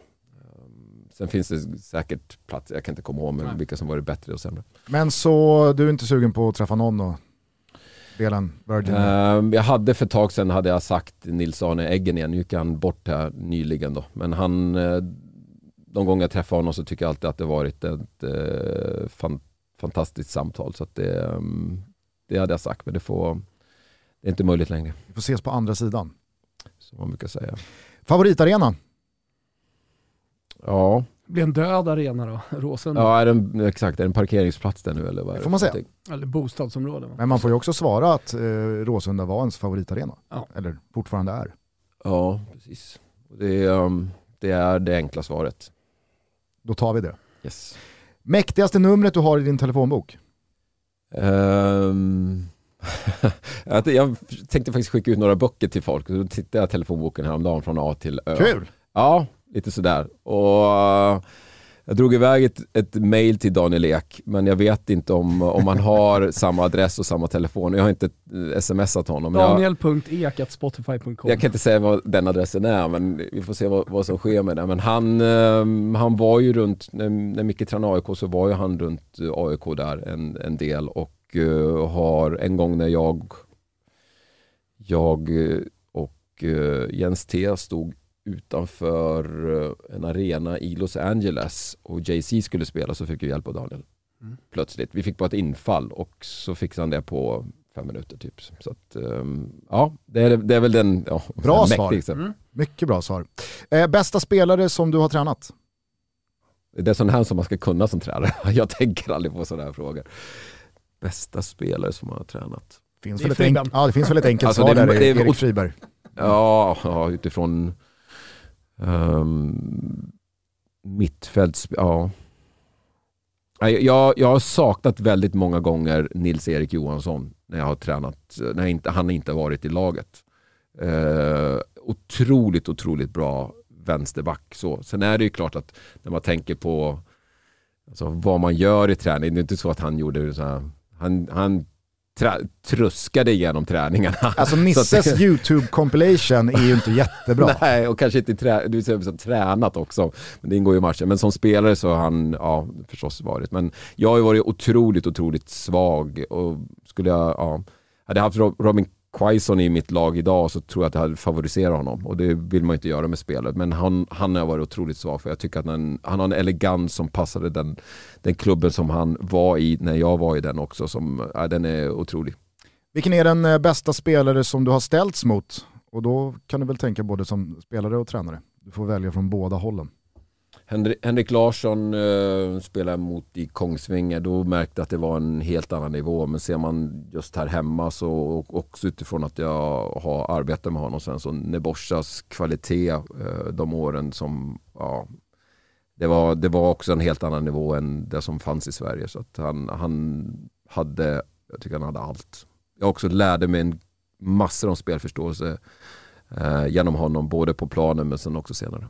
Sen finns det säkert platser, jag kan inte komma ihåg men vilka som varit bättre och sämre. Men så du är inte sugen på att träffa någon och dela en Virgin? Jag hade för ett tag sedan hade jag sagt Nils-Arne Eggen igen, nu gick han bort här nyligen då. Men han, de gånger jag träffar honom så tycker jag alltid att det varit ett eh, fan, fantastiskt samtal. Så att det, mm, det hade jag sagt, men det, får, det är inte möjligt längre. Vi får ses på andra sidan. Som man brukar säga. Favoritarena? Ja, Det blir en död arena då, Råsunda. ja är det en, exakt. Är det en parkeringsplats där nu eller? Vad är Det får man säga. Eller bostadsområde. Men man får ju också svara att eh, Råsunda var ens favoritarena. Ja. Eller fortfarande är. Ja, precis. Det är, um, det är det enkla svaret. Då tar vi det. Yes. Mäktigaste numret du har i din telefonbok? Ehm, jag tänkte faktiskt skicka ut några böcker till folk. Då tittade jag telefonboken häromdagen från A till Ö. Kul! Ja, lite sådär. Och jag drog iväg ett, ett mail till Daniel Ek, men jag vet inte om, om han har samma adress och samma telefon. Jag har inte eh, smsat honom. Jag, Daniel.ek.spotify.com jag kan inte säga vad den adressen är, men vi får se vad, vad som sker med det. Men han, eh, han var ju runt, när, när Micke tränade AIK så var ju han runt AIK där en, en del och eh, har en gång när jag, jag och eh, Jens T stod utanför eh, en arena i Los Angeles och Jay-Z skulle spela så fick vi hjälp av Daniel. Mm. Plötsligt. Vi fick bara ett infall och så fixade han det på fem minuter typ. Så att, ehm, ja, det är, det är väl den ja, Bra svar. Mm. Mycket bra svar. Eh, bästa spelare som du har tränat? Det är sån här som man ska kunna som tränare. Jag tänker aldrig på sådana här frågor. Bästa spelare som man har tränat. Det Finns är väl ett enk- ja, det finns väl ett enkelt Alltså, svar det är- där, det Erik Friberg. Ja, ja utifrån um, mittfälts... Ja. Jag, jag har saknat väldigt många gånger Nils-Erik Johansson när jag har tränat, när inte, han inte har varit i laget. Uh, otroligt, otroligt bra vänsterback. Så. Sen är det ju klart att när man tänker på alltså, vad man gör i träning, det är inte så att han gjorde så här, han, han truskade igenom träningarna. Alltså Så Nisses att- YouTube compilation är ju inte jättebra. Nej, och kanske inte trä, du säger tränat också. Men det ingår ju i matchen. Men som spelare så har han ja, förstås varit. Men jag har ju varit otroligt, otroligt svag. Och skulle jag, ja, hade jag haft Rob- Robin Quaison i mitt lag idag så tror jag att jag hade favoriserat honom. Och det vill man ju inte göra med spelet. Men han, han har varit otroligt svag för. Jag tycker att han, han har en elegans som passade den, den klubben som han var i när jag var i den också. Som, ja, den är otrolig. Vilken är den eh, bästa spelare som du har ställts mot? Och då kan du väl tänka både som spelare och tränare. Du får välja från båda hållen. Henrik, Henrik Larsson eh, spelade mot i Kongsvinger, då märkte jag att det var en helt annan nivå. Men ser man just här hemma så, och också utifrån att jag har arbetat med honom sen, så Neboschas kvalitet eh, de åren som, ja, det var, det var också en helt annan nivå än det som fanns i Sverige. Så att han, han hade, jag tycker han hade allt. Jag också lärde mig en massor om spelförståelse eh, genom honom, både på planen men sen också senare.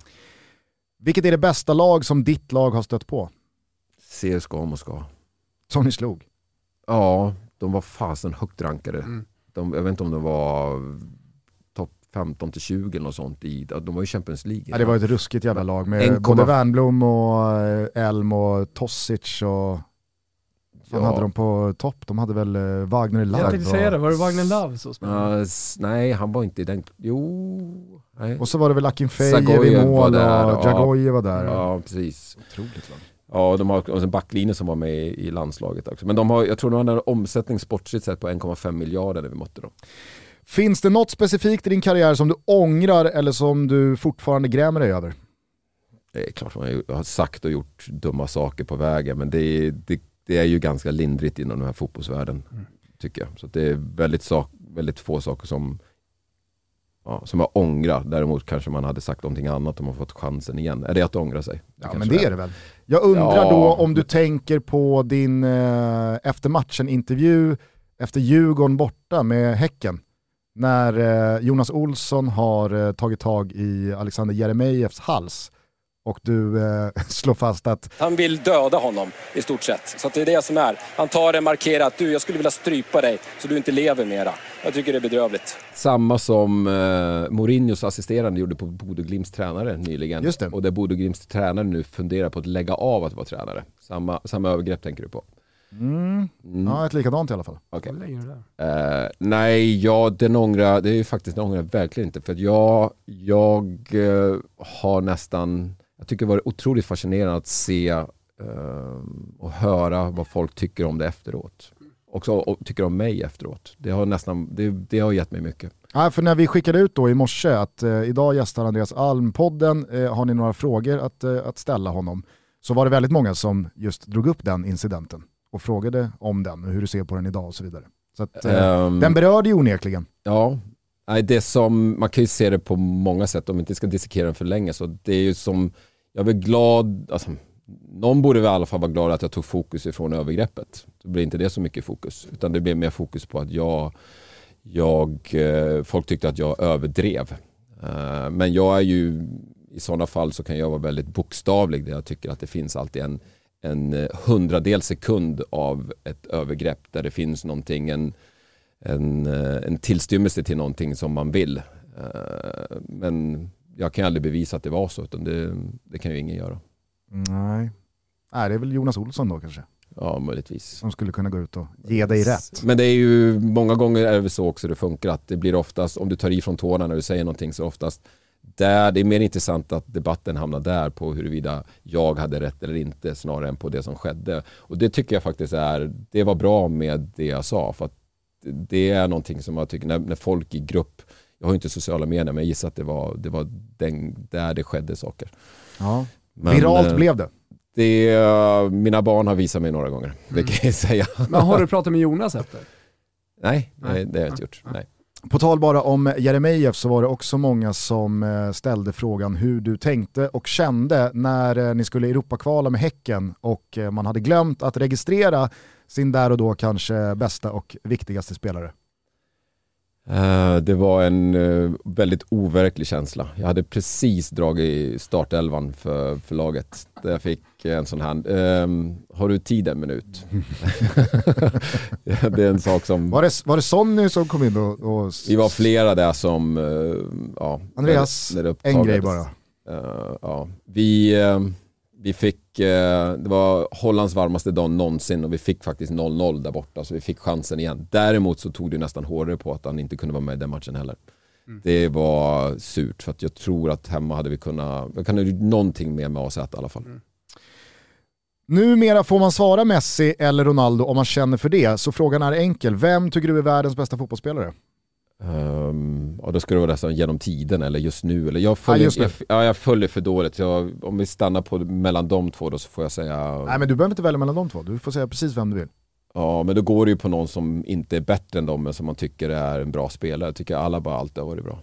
Vilket är det bästa lag som ditt lag har stött på? CSKA Moskva. Som ni slog? Ja, de var fasen högt rankade. Mm. De, jag vet inte om de var topp 15 20 eller något sånt. I, de var ju Champions League. Ja, det var ett ruskigt jävla lag med 1,5 både Wernbloom och eh, Elm och Tossic och vad Ja. hade de på topp? De hade väl eh, Wagner Jag Love tänkte säga det, var det Wagner Love som spelade? S- nej, han var inte i den... Jo... Nej. och så var det väl Akinfejev i Zagojev mål var där, och ja. Jagoje var där. Ja, precis. Otroligt lag. Ja, de har och en backlinje som var med i, i landslaget också. Men de har, jag tror de hade en omsättning sportsligt sett på 1,5 miljarder när vi mötte dem. Finns det något specifikt i din karriär som du ångrar eller som du fortfarande grämer dig över? Det är klart man har sagt och gjort dumma saker på vägen men det det, det är ju ganska lindrigt inom den här fotbollsvärlden. Tycker jag. Så det är väldigt, sak, väldigt få saker som, ja, som jag ångrar. Däremot kanske man hade sagt någonting annat om man fått chansen igen. Är det att ångra sig? Ja, men det är det väl. Jag undrar Ja. då om du tänker på din eh, efter matchen-intervju efter Djurgården borta med Häcken. När eh, Jonas Olsson har eh, tagit tag i Alexander Jeremejeffs hals och du eh, slår fast att Han vill döda honom i stort sett. Så att det är det som är. Han tar det, markerar att du, jag skulle vilja strypa dig så du inte lever mera. Jag tycker det är bedrövligt. Samma som eh, Mourinhos assisterande gjorde på Bodö Glimts tränare nyligen. Just det. Och där Bodö Glimts tränare nu funderar på att lägga av att vara tränare. Samma, samma övergrepp tänker du på? mm, Mm. ja, ett likadant i alla fall. Okej. Hur länge är det där? Eh, nej, ja, den ångrar, det är ju faktiskt, den ångrar jag verkligen inte. För att jag, jag eh, har nästan, jag tycker det var otroligt fascinerande att se eh, och höra vad folk tycker om det efteråt. Också och tycker om mig efteråt. Det har nästan, det, det har gett mig mycket. Ja, för när vi skickade ut då i morse att eh, idag gästar Andreas Alm-podden, eh, har ni några frågor att, eh, att ställa honom? Så var det väldigt många som just drog upp den incidenten och frågade om den och hur du ser på den idag och så vidare. Så att, Ehm, den berörde ju onekligen. Ja, nej, det som, man kan ju se det på många sätt om vi inte ska dissekera den för länge. Så det är ju som, jag är glad, alltså, någon borde väl i alla fall vara glad att jag tog fokus ifrån övergreppet. Då blir inte det så mycket fokus, utan det blir mer fokus på att jag, jag eh, folk tyckte att jag överdrev. Eh, men jag är ju, i sådana fall så kan jag vara väldigt bokstavlig där jag tycker att det finns alltid en, en eh, hundradel sekund av ett övergrepp där det finns någonting, en, en, eh, en tillstymmelse till någonting som man vill. Eh, Men jag kan aldrig bevisa att det var så, utan det, det kan ju ingen göra. Nej. Nej, det är väl Jonas Olsson då kanske, Ja, möjligtvis. som skulle kunna gå ut och ge dig rätt. Men det är ju, många gånger är det så också det funkar, att det blir oftast, om du tar ifrån tårna när du säger någonting, så oftast där, det är mer intressant att debatten hamnar där på huruvida jag hade rätt eller inte snarare än på det som skedde. Och det tycker jag faktiskt är, det var bra med det jag sa. För att det är någonting som jag tycker, när, när folk i grupp, jag har ju inte sociala medier men jag gissar att det var, det var den, där det skedde saker. Ja. Men, Viralt eh, blev det. det. Mina barn har visat mig några gånger, det kan jag säga. Men har du pratat med Jonas efter? Nej, Nej. det har jag inte gjort. Nej. På tal bara om Jeremejeff så var det också många som eh, ställde frågan hur du tänkte och kände när eh, ni skulle Europakvala med Häcken och man hade glömt att registrera sin där och då kanske bästa och viktigaste spelare. Eh, Det var en eh, väldigt overklig känsla. Jag hade precis dragit startelvan för, för laget. Där jag fick en sån här, ehm, har du tid en minut? det är en sak som, Var det, var det Sonny som kom in och... och vi var flera där som, eh, ja. Andreas, när det en grej bara. Ja. vi, eh, vi fick, eh, det var Hollands varmaste dag någonsin och vi fick faktiskt 0-0 där borta så vi fick chansen igen. Däremot så tog det nästan hårdare på att han inte kunde vara med i den matchen heller. Det var surt för att jag tror att hemma hade vi kunnat, jag kan ha gjort någonting mer med AZ i alla fall. Numera får man svara Messi eller Ronaldo om man känner för det, så frågan är enkel. Vem tycker du är världens bästa fotbollsspelare? Um, och då ska det vara nästan genom tiden eller just nu. Eller jag, följer, Ja, just nu. Jag, ja, jag följer för dåligt. Jag, om vi stannar på mellan de två då så får jag säga... Nej men du behöver inte välja mellan de två, du får säga precis vem du vill. Ja men då går det ju på någon som inte är bättre än dem men som man tycker är en bra spelare. Jag tycker alla bara alltid har varit bra.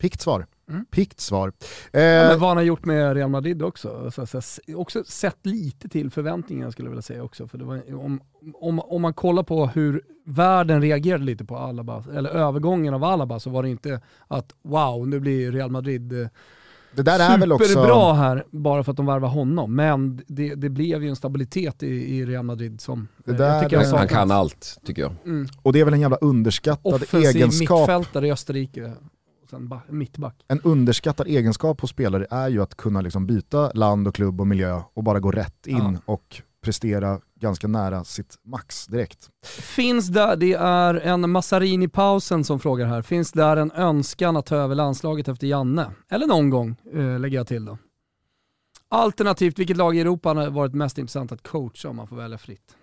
Pikt svar. Mm. Pikt svar. Ja, Eh, men vad han har gjort med Real Madrid också. Så, så, så, också sett lite till förväntningarna skulle jag vilja säga också. För det var, om, om, om man kollar på hur världen reagerade lite på Alaba, eller övergången av Alaba, så var det inte att wow, nu blir Real Madrid eh, det där är väl också... superbra här bara för att de värvar honom. Men det, det blev ju en stabilitet i, i Real Madrid som Det eh, där- jag tycker jag Han kan allt tycker jag. Mm. Och det är väl en jävla underskattad Offensiv egenskap. mittfältare i Österrike, och sen ba- mittback. En underskattad egenskap hos spelare är ju att kunna liksom byta land och klubb och miljö och bara gå rätt in och prestera ganska nära sitt max direkt. Finns där, det är en Massarini-pausen som frågar här, finns där en önskan att ta över landslaget efter Janne? Eller någon gång, eh, lägger jag till då. Alternativt, vilket lag i Europa har varit mest intressant att coacha om man får välja fritt?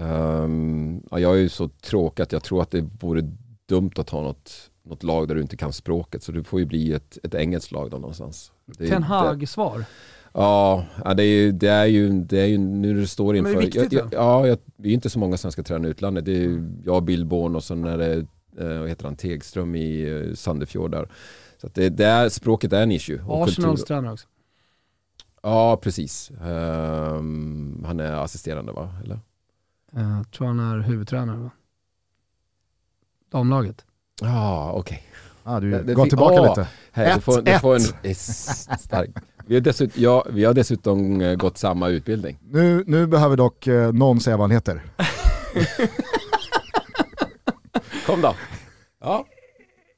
Ehm, ja, jag är ju så tråkig att jag tror att det vore dumt att ha något, något lag där du inte kan språket. Så det får ju bli ett, ett engelskt lag då någonstans. Det, Ten det, Hag-svar. Ja, det är ju, det är ju, det är ju nu när det står Men det är inför... viktigt, jag, jag, ja, jag, vi är inte så många svenska tränare i utlandet. Det är ju jag, Billborn och sen är det, eh, vad heter han, Tegström i eh, Sandefjord där. Så det, det är, språket är en issue. Arsenals tränare också. Ja, precis. Ehm, han är assisterande va? Eller? Jag Eh, tror han är huvudtränare va? Damlaget. Ja, okej. Ah, du Det- det går tillbaka Åh. lite. Hej, du får, du får en, Ett, stark. Vi har, dessutom, ja, vi har dessutom eh, gått samma utbildning. Nu, nu behöver dock eh, någon säga vad han heter. Kom då. Ja,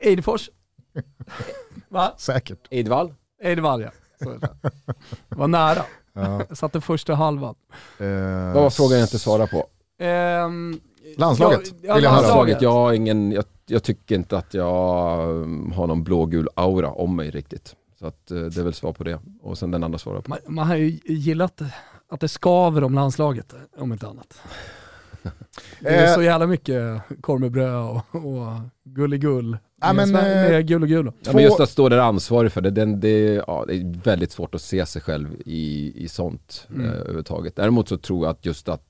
Eidefors. Va? Säkert. Eidvall. Eidevall ja. Det. Var nära. Ja, Jag satte första halvan. eh, Vad var frågan jag inte svarade på? Ehm, Landslaget ja, ja, vill jag. Landslaget, jag, har ingen, jag, jag tycker inte att jag um, har någon blågul aura om mig riktigt. Så att, eh, det är väl svar på det. Och sen den andra svarar på. Man, man har ju gillat att det skaver om landslaget, om inte annat. Det är Eh. så jävla mycket korv med bröd och, och gulligull. Ja, men, med, eh, gull och gul. Ja, men just att stå där ansvarig för det, den, det, ja, det är väldigt svårt att se sig själv i, i sånt Mm. eh, överhuvudtaget. Däremot så tror jag att just att,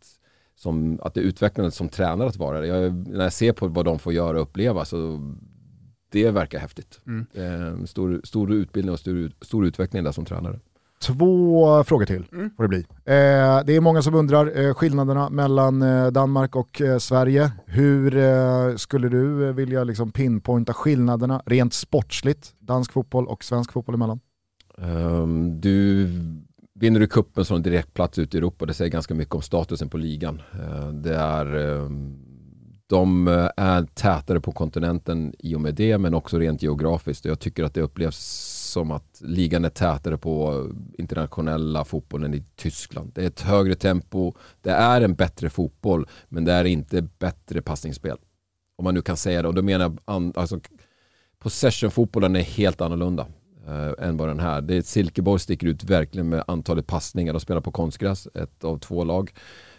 som, att det är utvecklande som tränare att vara det. Jag, när jag ser på vad de får göra och uppleva så det verkar häftigt. Mm. Eh, stor, stor utbildning och stor, stor utveckling där som tränare. Två frågor till Mm. får det bli. Eh, det är många som undrar eh, skillnaderna mellan eh, Danmark och eh, Sverige. Hur eh, skulle du eh, vilja liksom pinpointa skillnaderna rent sportsligt, dansk fotboll och svensk fotboll emellan? Ehm, du vinner du kuppen som en direktplats ut i Europa. Det säger ganska mycket om statusen på ligan. Eh, det är, ehm, de eh, är tätare på kontinenten i och med det, men också rent geografiskt. Jag tycker att det upplevs som att ligan är tätare på internationella fotbollen i Tyskland. Det är ett högre tempo, det är en bättre fotboll, men det är inte bättre passningsspel. Om man nu kan säga det. Och då menar jag, alltså, possession-fotbollen är helt annorlunda eh, än vad den här. Det är Silkeborg sticker ut verkligen med antalet passningar. De spelar på konstgräs, ett av två lag.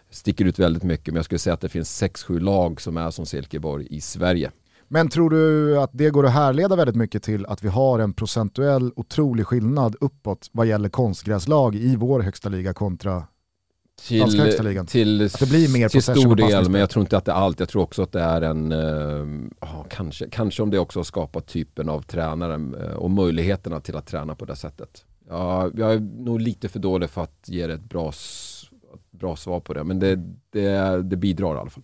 Sticker ut väldigt mycket, men jag skulle säga att det finns 6-7 lag som är som Silkeborg i Sverige. Men tror du att det går att härleda väldigt mycket till att vi har en procentuell otrolig skillnad uppåt vad gäller konstgräslag i vår högsta liga kontra till, Att det blir mer till stor del, men jag tror inte att det är allt. Jag tror också att det är en, eh, kanske, kanske om det också har skapat typen av tränare eh, och möjligheterna till att träna på det sättet. Ja, jag är nog lite för dålig för att ge det ett bra, bra svar på det, men det, det, det bidrar i alla fall.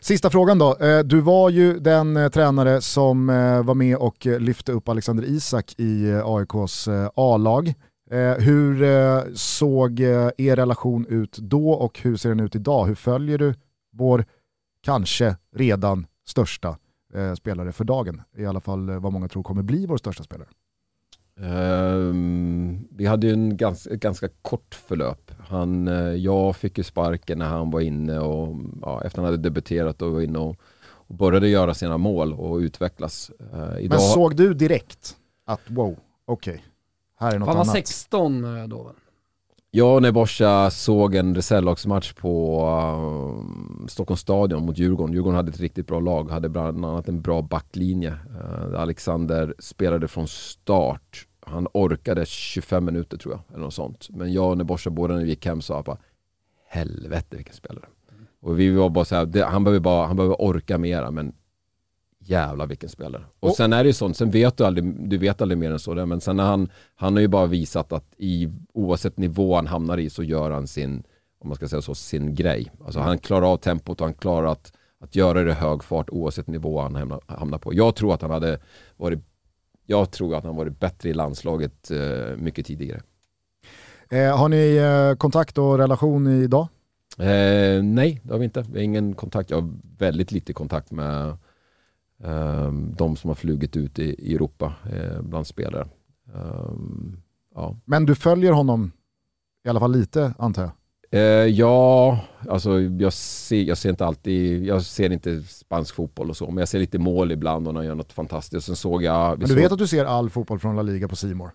Sista frågan då. Eh, Du var ju den eh, tränare som eh, var med och lyfte upp Alexander Isak i AIKs A-lag. Eh, Hur eh, såg eh, er relation ut då och hur ser den ut idag? Hur följer du vår kanske redan största spelare för dagen? I alla fall vad många tror kommer bli vår största spelare. Ehm, vi hade ju en ganska, ett ganska kort förlöp. Han, jag fick ju sparken när han var inne och ja, efter han hade debuterat och var inne och, och började göra sina mål och utvecklas. Eh, idag, Men såg du direkt att wow, okej, här är något Han var annat? 16 då väl? Jag och Nebosha såg en reservlagsmatch på uh, Stockholms stadion mot Djurgården. Djurgården hade ett riktigt bra lag, hade bland annat en bra backlinje. Uh, Alexander spelade från start. Han orkade 25 minuter tror jag, eller något sånt. Men jag och Nebosha båda när vi gick hem sa bara helvete vilken spelare. Och vi var bara så här, det, han, behöver bara, han behöver orka mera, men jävla vilken spelare. Och, och sen är det ju sånt, sen vet du aldrig, du vet aldrig mer än så, där, men sen har han, han har ju bara visat att i, oavsett nivå han hamnar i så gör han sin, om man ska säga så, sin grej. Alltså han klarar av tempot och han klarar att, att göra det i hög fart oavsett nivå han hamnar, hamnar på. Jag tror att han hade varit, jag tror att han varit bättre i landslaget eh, mycket tidigare. Eh, har ni eh, kontakt och relation idag? Eh, nej, det har vi inte. Vi har ingen kontakt. Jag har väldigt lite kontakt med de som har flugit ut i, Europa eh, bland spelare. Ehm, ja. Men du följer honom i alla fall lite antar jag? Eh, ja, alltså jag ser, jag ser inte alltid, jag ser inte spansk fotboll och så, men jag ser lite mål ibland och när han gör något fantastiskt. Sen såg jag... Men du vet att du ser all fotboll från La Liga på Simor?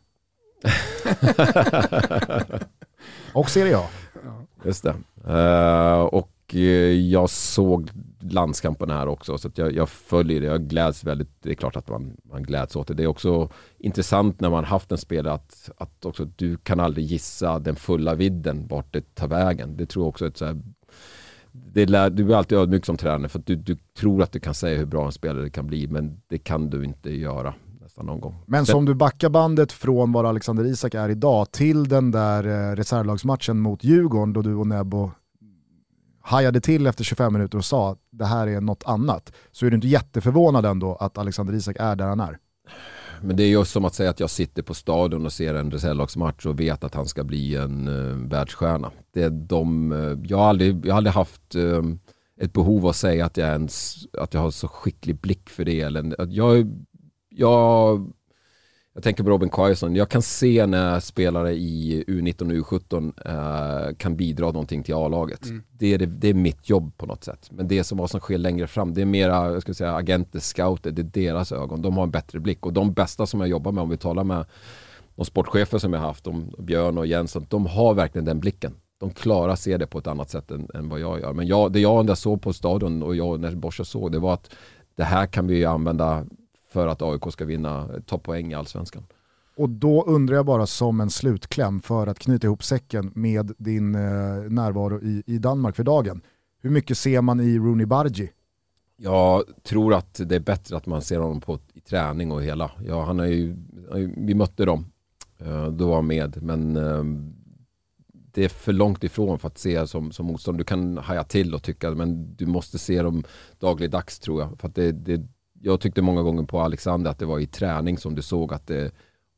och Serie A. Just det. Uh, och jag såg landskampen här också, så jag, jag, följer det. Jag gläds väldigt, det är klart att man, man gläds åt det. Det är också intressant när man haft en spelare att, att också, du kan aldrig gissa den fulla vidden vart det tar vägen. Det tror jag också är ett så här, det lär, du är alltid ödmjuk som tränare för att du, du tror att du kan säga hur bra en spelare kan bli men det kan du inte göra nästan någon gång. Men som du backar bandet från var Alexander Isak är idag till den där eh, reservlagsmatchen mot Djurgården då du och Nebo hajade till efter 25 minuter och sa att det här är något annat, så är du inte jätteförvånad ändå att Alexander Isak är där han är. Men det är ju som att säga att jag sitter på stadion och ser en reservlagsmatch och vet att han ska bli en uh, världsstjärna. Det är de, uh, jag, har aldrig, jag har aldrig haft uh, ett behov av att säga att jag, ens, att jag har så skicklig blick för det. Eller, att jag, jag, jag tänker på Robin Quaison. Jag kan se när spelare i U19 och U17 eh, kan bidra någonting till A-laget. Mm. Det, är det, det är mitt jobb på något sätt. Men det som, vad som sker längre fram, det är mera jag ska säga, agenter, scouter, det är deras ögon. De har en bättre blick. Och de bästa som jag jobbar med, om vi talar med de sportchefer som jag har haft, de, Björn och Jensson, de har verkligen den blicken. De klarar se det på ett annat sätt än, än vad jag gör. Men jag, det jag såg på stadion och jag när Borsa såg, det var att det här kan vi använda för att AIK ska vinna, ta poäng i allsvenskan. Och då undrar jag bara som en slutkläm för att knyta ihop säcken med din eh, närvaro i, i Danmark för dagen. Hur mycket ser man i Rooney Bargi? Jag tror att det är bättre att man ser honom på, i träning och hela. Ja, han är ju, vi mötte dem, eh, då var han med, men eh, det är för långt ifrån för att se som, som motståndare. Du kan haja till och tycka, men du måste se dem dagligdags tror jag. För att det, det, jag tyckte många gånger på Alexander att det var i träning som du såg att det,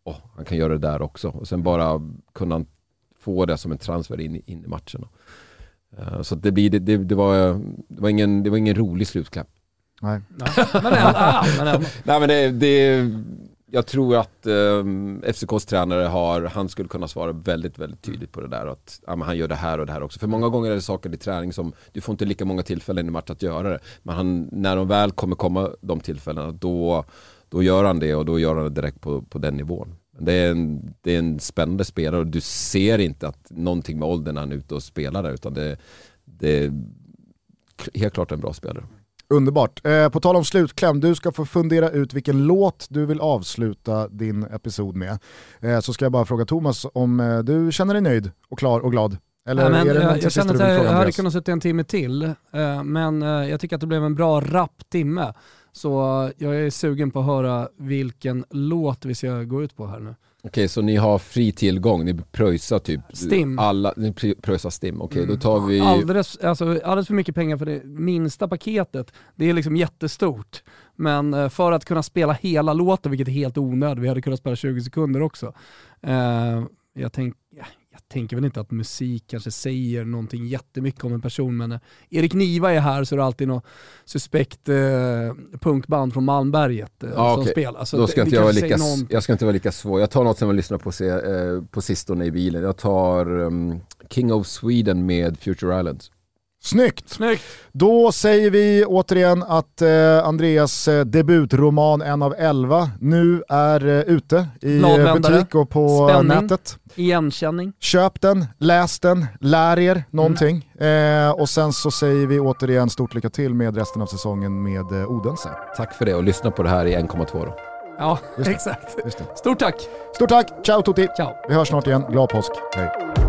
oh, han kan göra det där också. Och sen bara kunna få det som en transfer in, in i matchen. Uh, så det, blir, det, det, det, var, det, var ingen, det var ingen rolig slutkläm. Nej. men ändå. Nej men det, det, jag tror att um, FCKs tränare har, han skulle kunna svara väldigt, väldigt tydligt på det där. Att ja, han gör det här och det här också. För många gånger är det saker i träning som, du får inte lika många tillfällen i match att göra det. Men han, när de väl kommer komma de tillfällena, då, då gör han det och då gör han det direkt på, på den nivån. Det är, en, det är en spännande spelare och du ser inte att någonting med åldern när han är ute och spelar där utan det, det är helt klart en bra spelare. Underbart. Eh, på tal om slutkläm, du ska få fundera ut vilken låt du vill avsluta din episod med. Eh, så ska jag bara fråga Thomas om eh, du känner dig nöjd och klar och glad? Eller ja, men, är det jag, jag känner att jag, jag hade kunnat sitta en timme till, eh, men eh, jag tycker att det blev en bra rapp timme. Så eh, jag är sugen på att höra vilken låt vi ska gå ut på här nu. Okej, så ni har fri tillgång, ni pröjsar typ Stim. alla, ni pröjsar STIM, okej mm. då tar vi... Alldeles, alltså, alldeles för mycket pengar för det minsta paketet, det är liksom jättestort. Men eh, för att kunna spela hela låten, vilket är helt onödigt, vi hade kunnat spela 20 sekunder också. Eh, jag tänkte, jag tänker väl inte att musik kanske säger någonting jättemycket om en person, men när eh, Erik Niva är här så är det alltid något suspekt eh, punkband från Malmberget eh, ah, som okay. spelar. Så Då ska det, inte jag, vara lika, någon... jag ska inte vara lika svår. Jag tar något som jag lyssnar på, se, eh, på sistone i bilen. Jag tar um, King of Sweden med Future Islands. Snyggt! Snyggt! Då säger vi återigen att eh, Andreas eh, debutroman En av elva nu är eh, ute i butik och på Spänning. nätet. Igenkänning. Köp den, läs den, lär er någonting. Mm. Eh, och sen så säger vi återigen stort lycka till med resten av säsongen med eh, Odense. Tack för det och lyssna på det här i 1,2 då. Ja, Just exakt. Stort tack! Stort tack, ciao tutti! Ciao! Vi hörs snart igen, glad påsk, hej!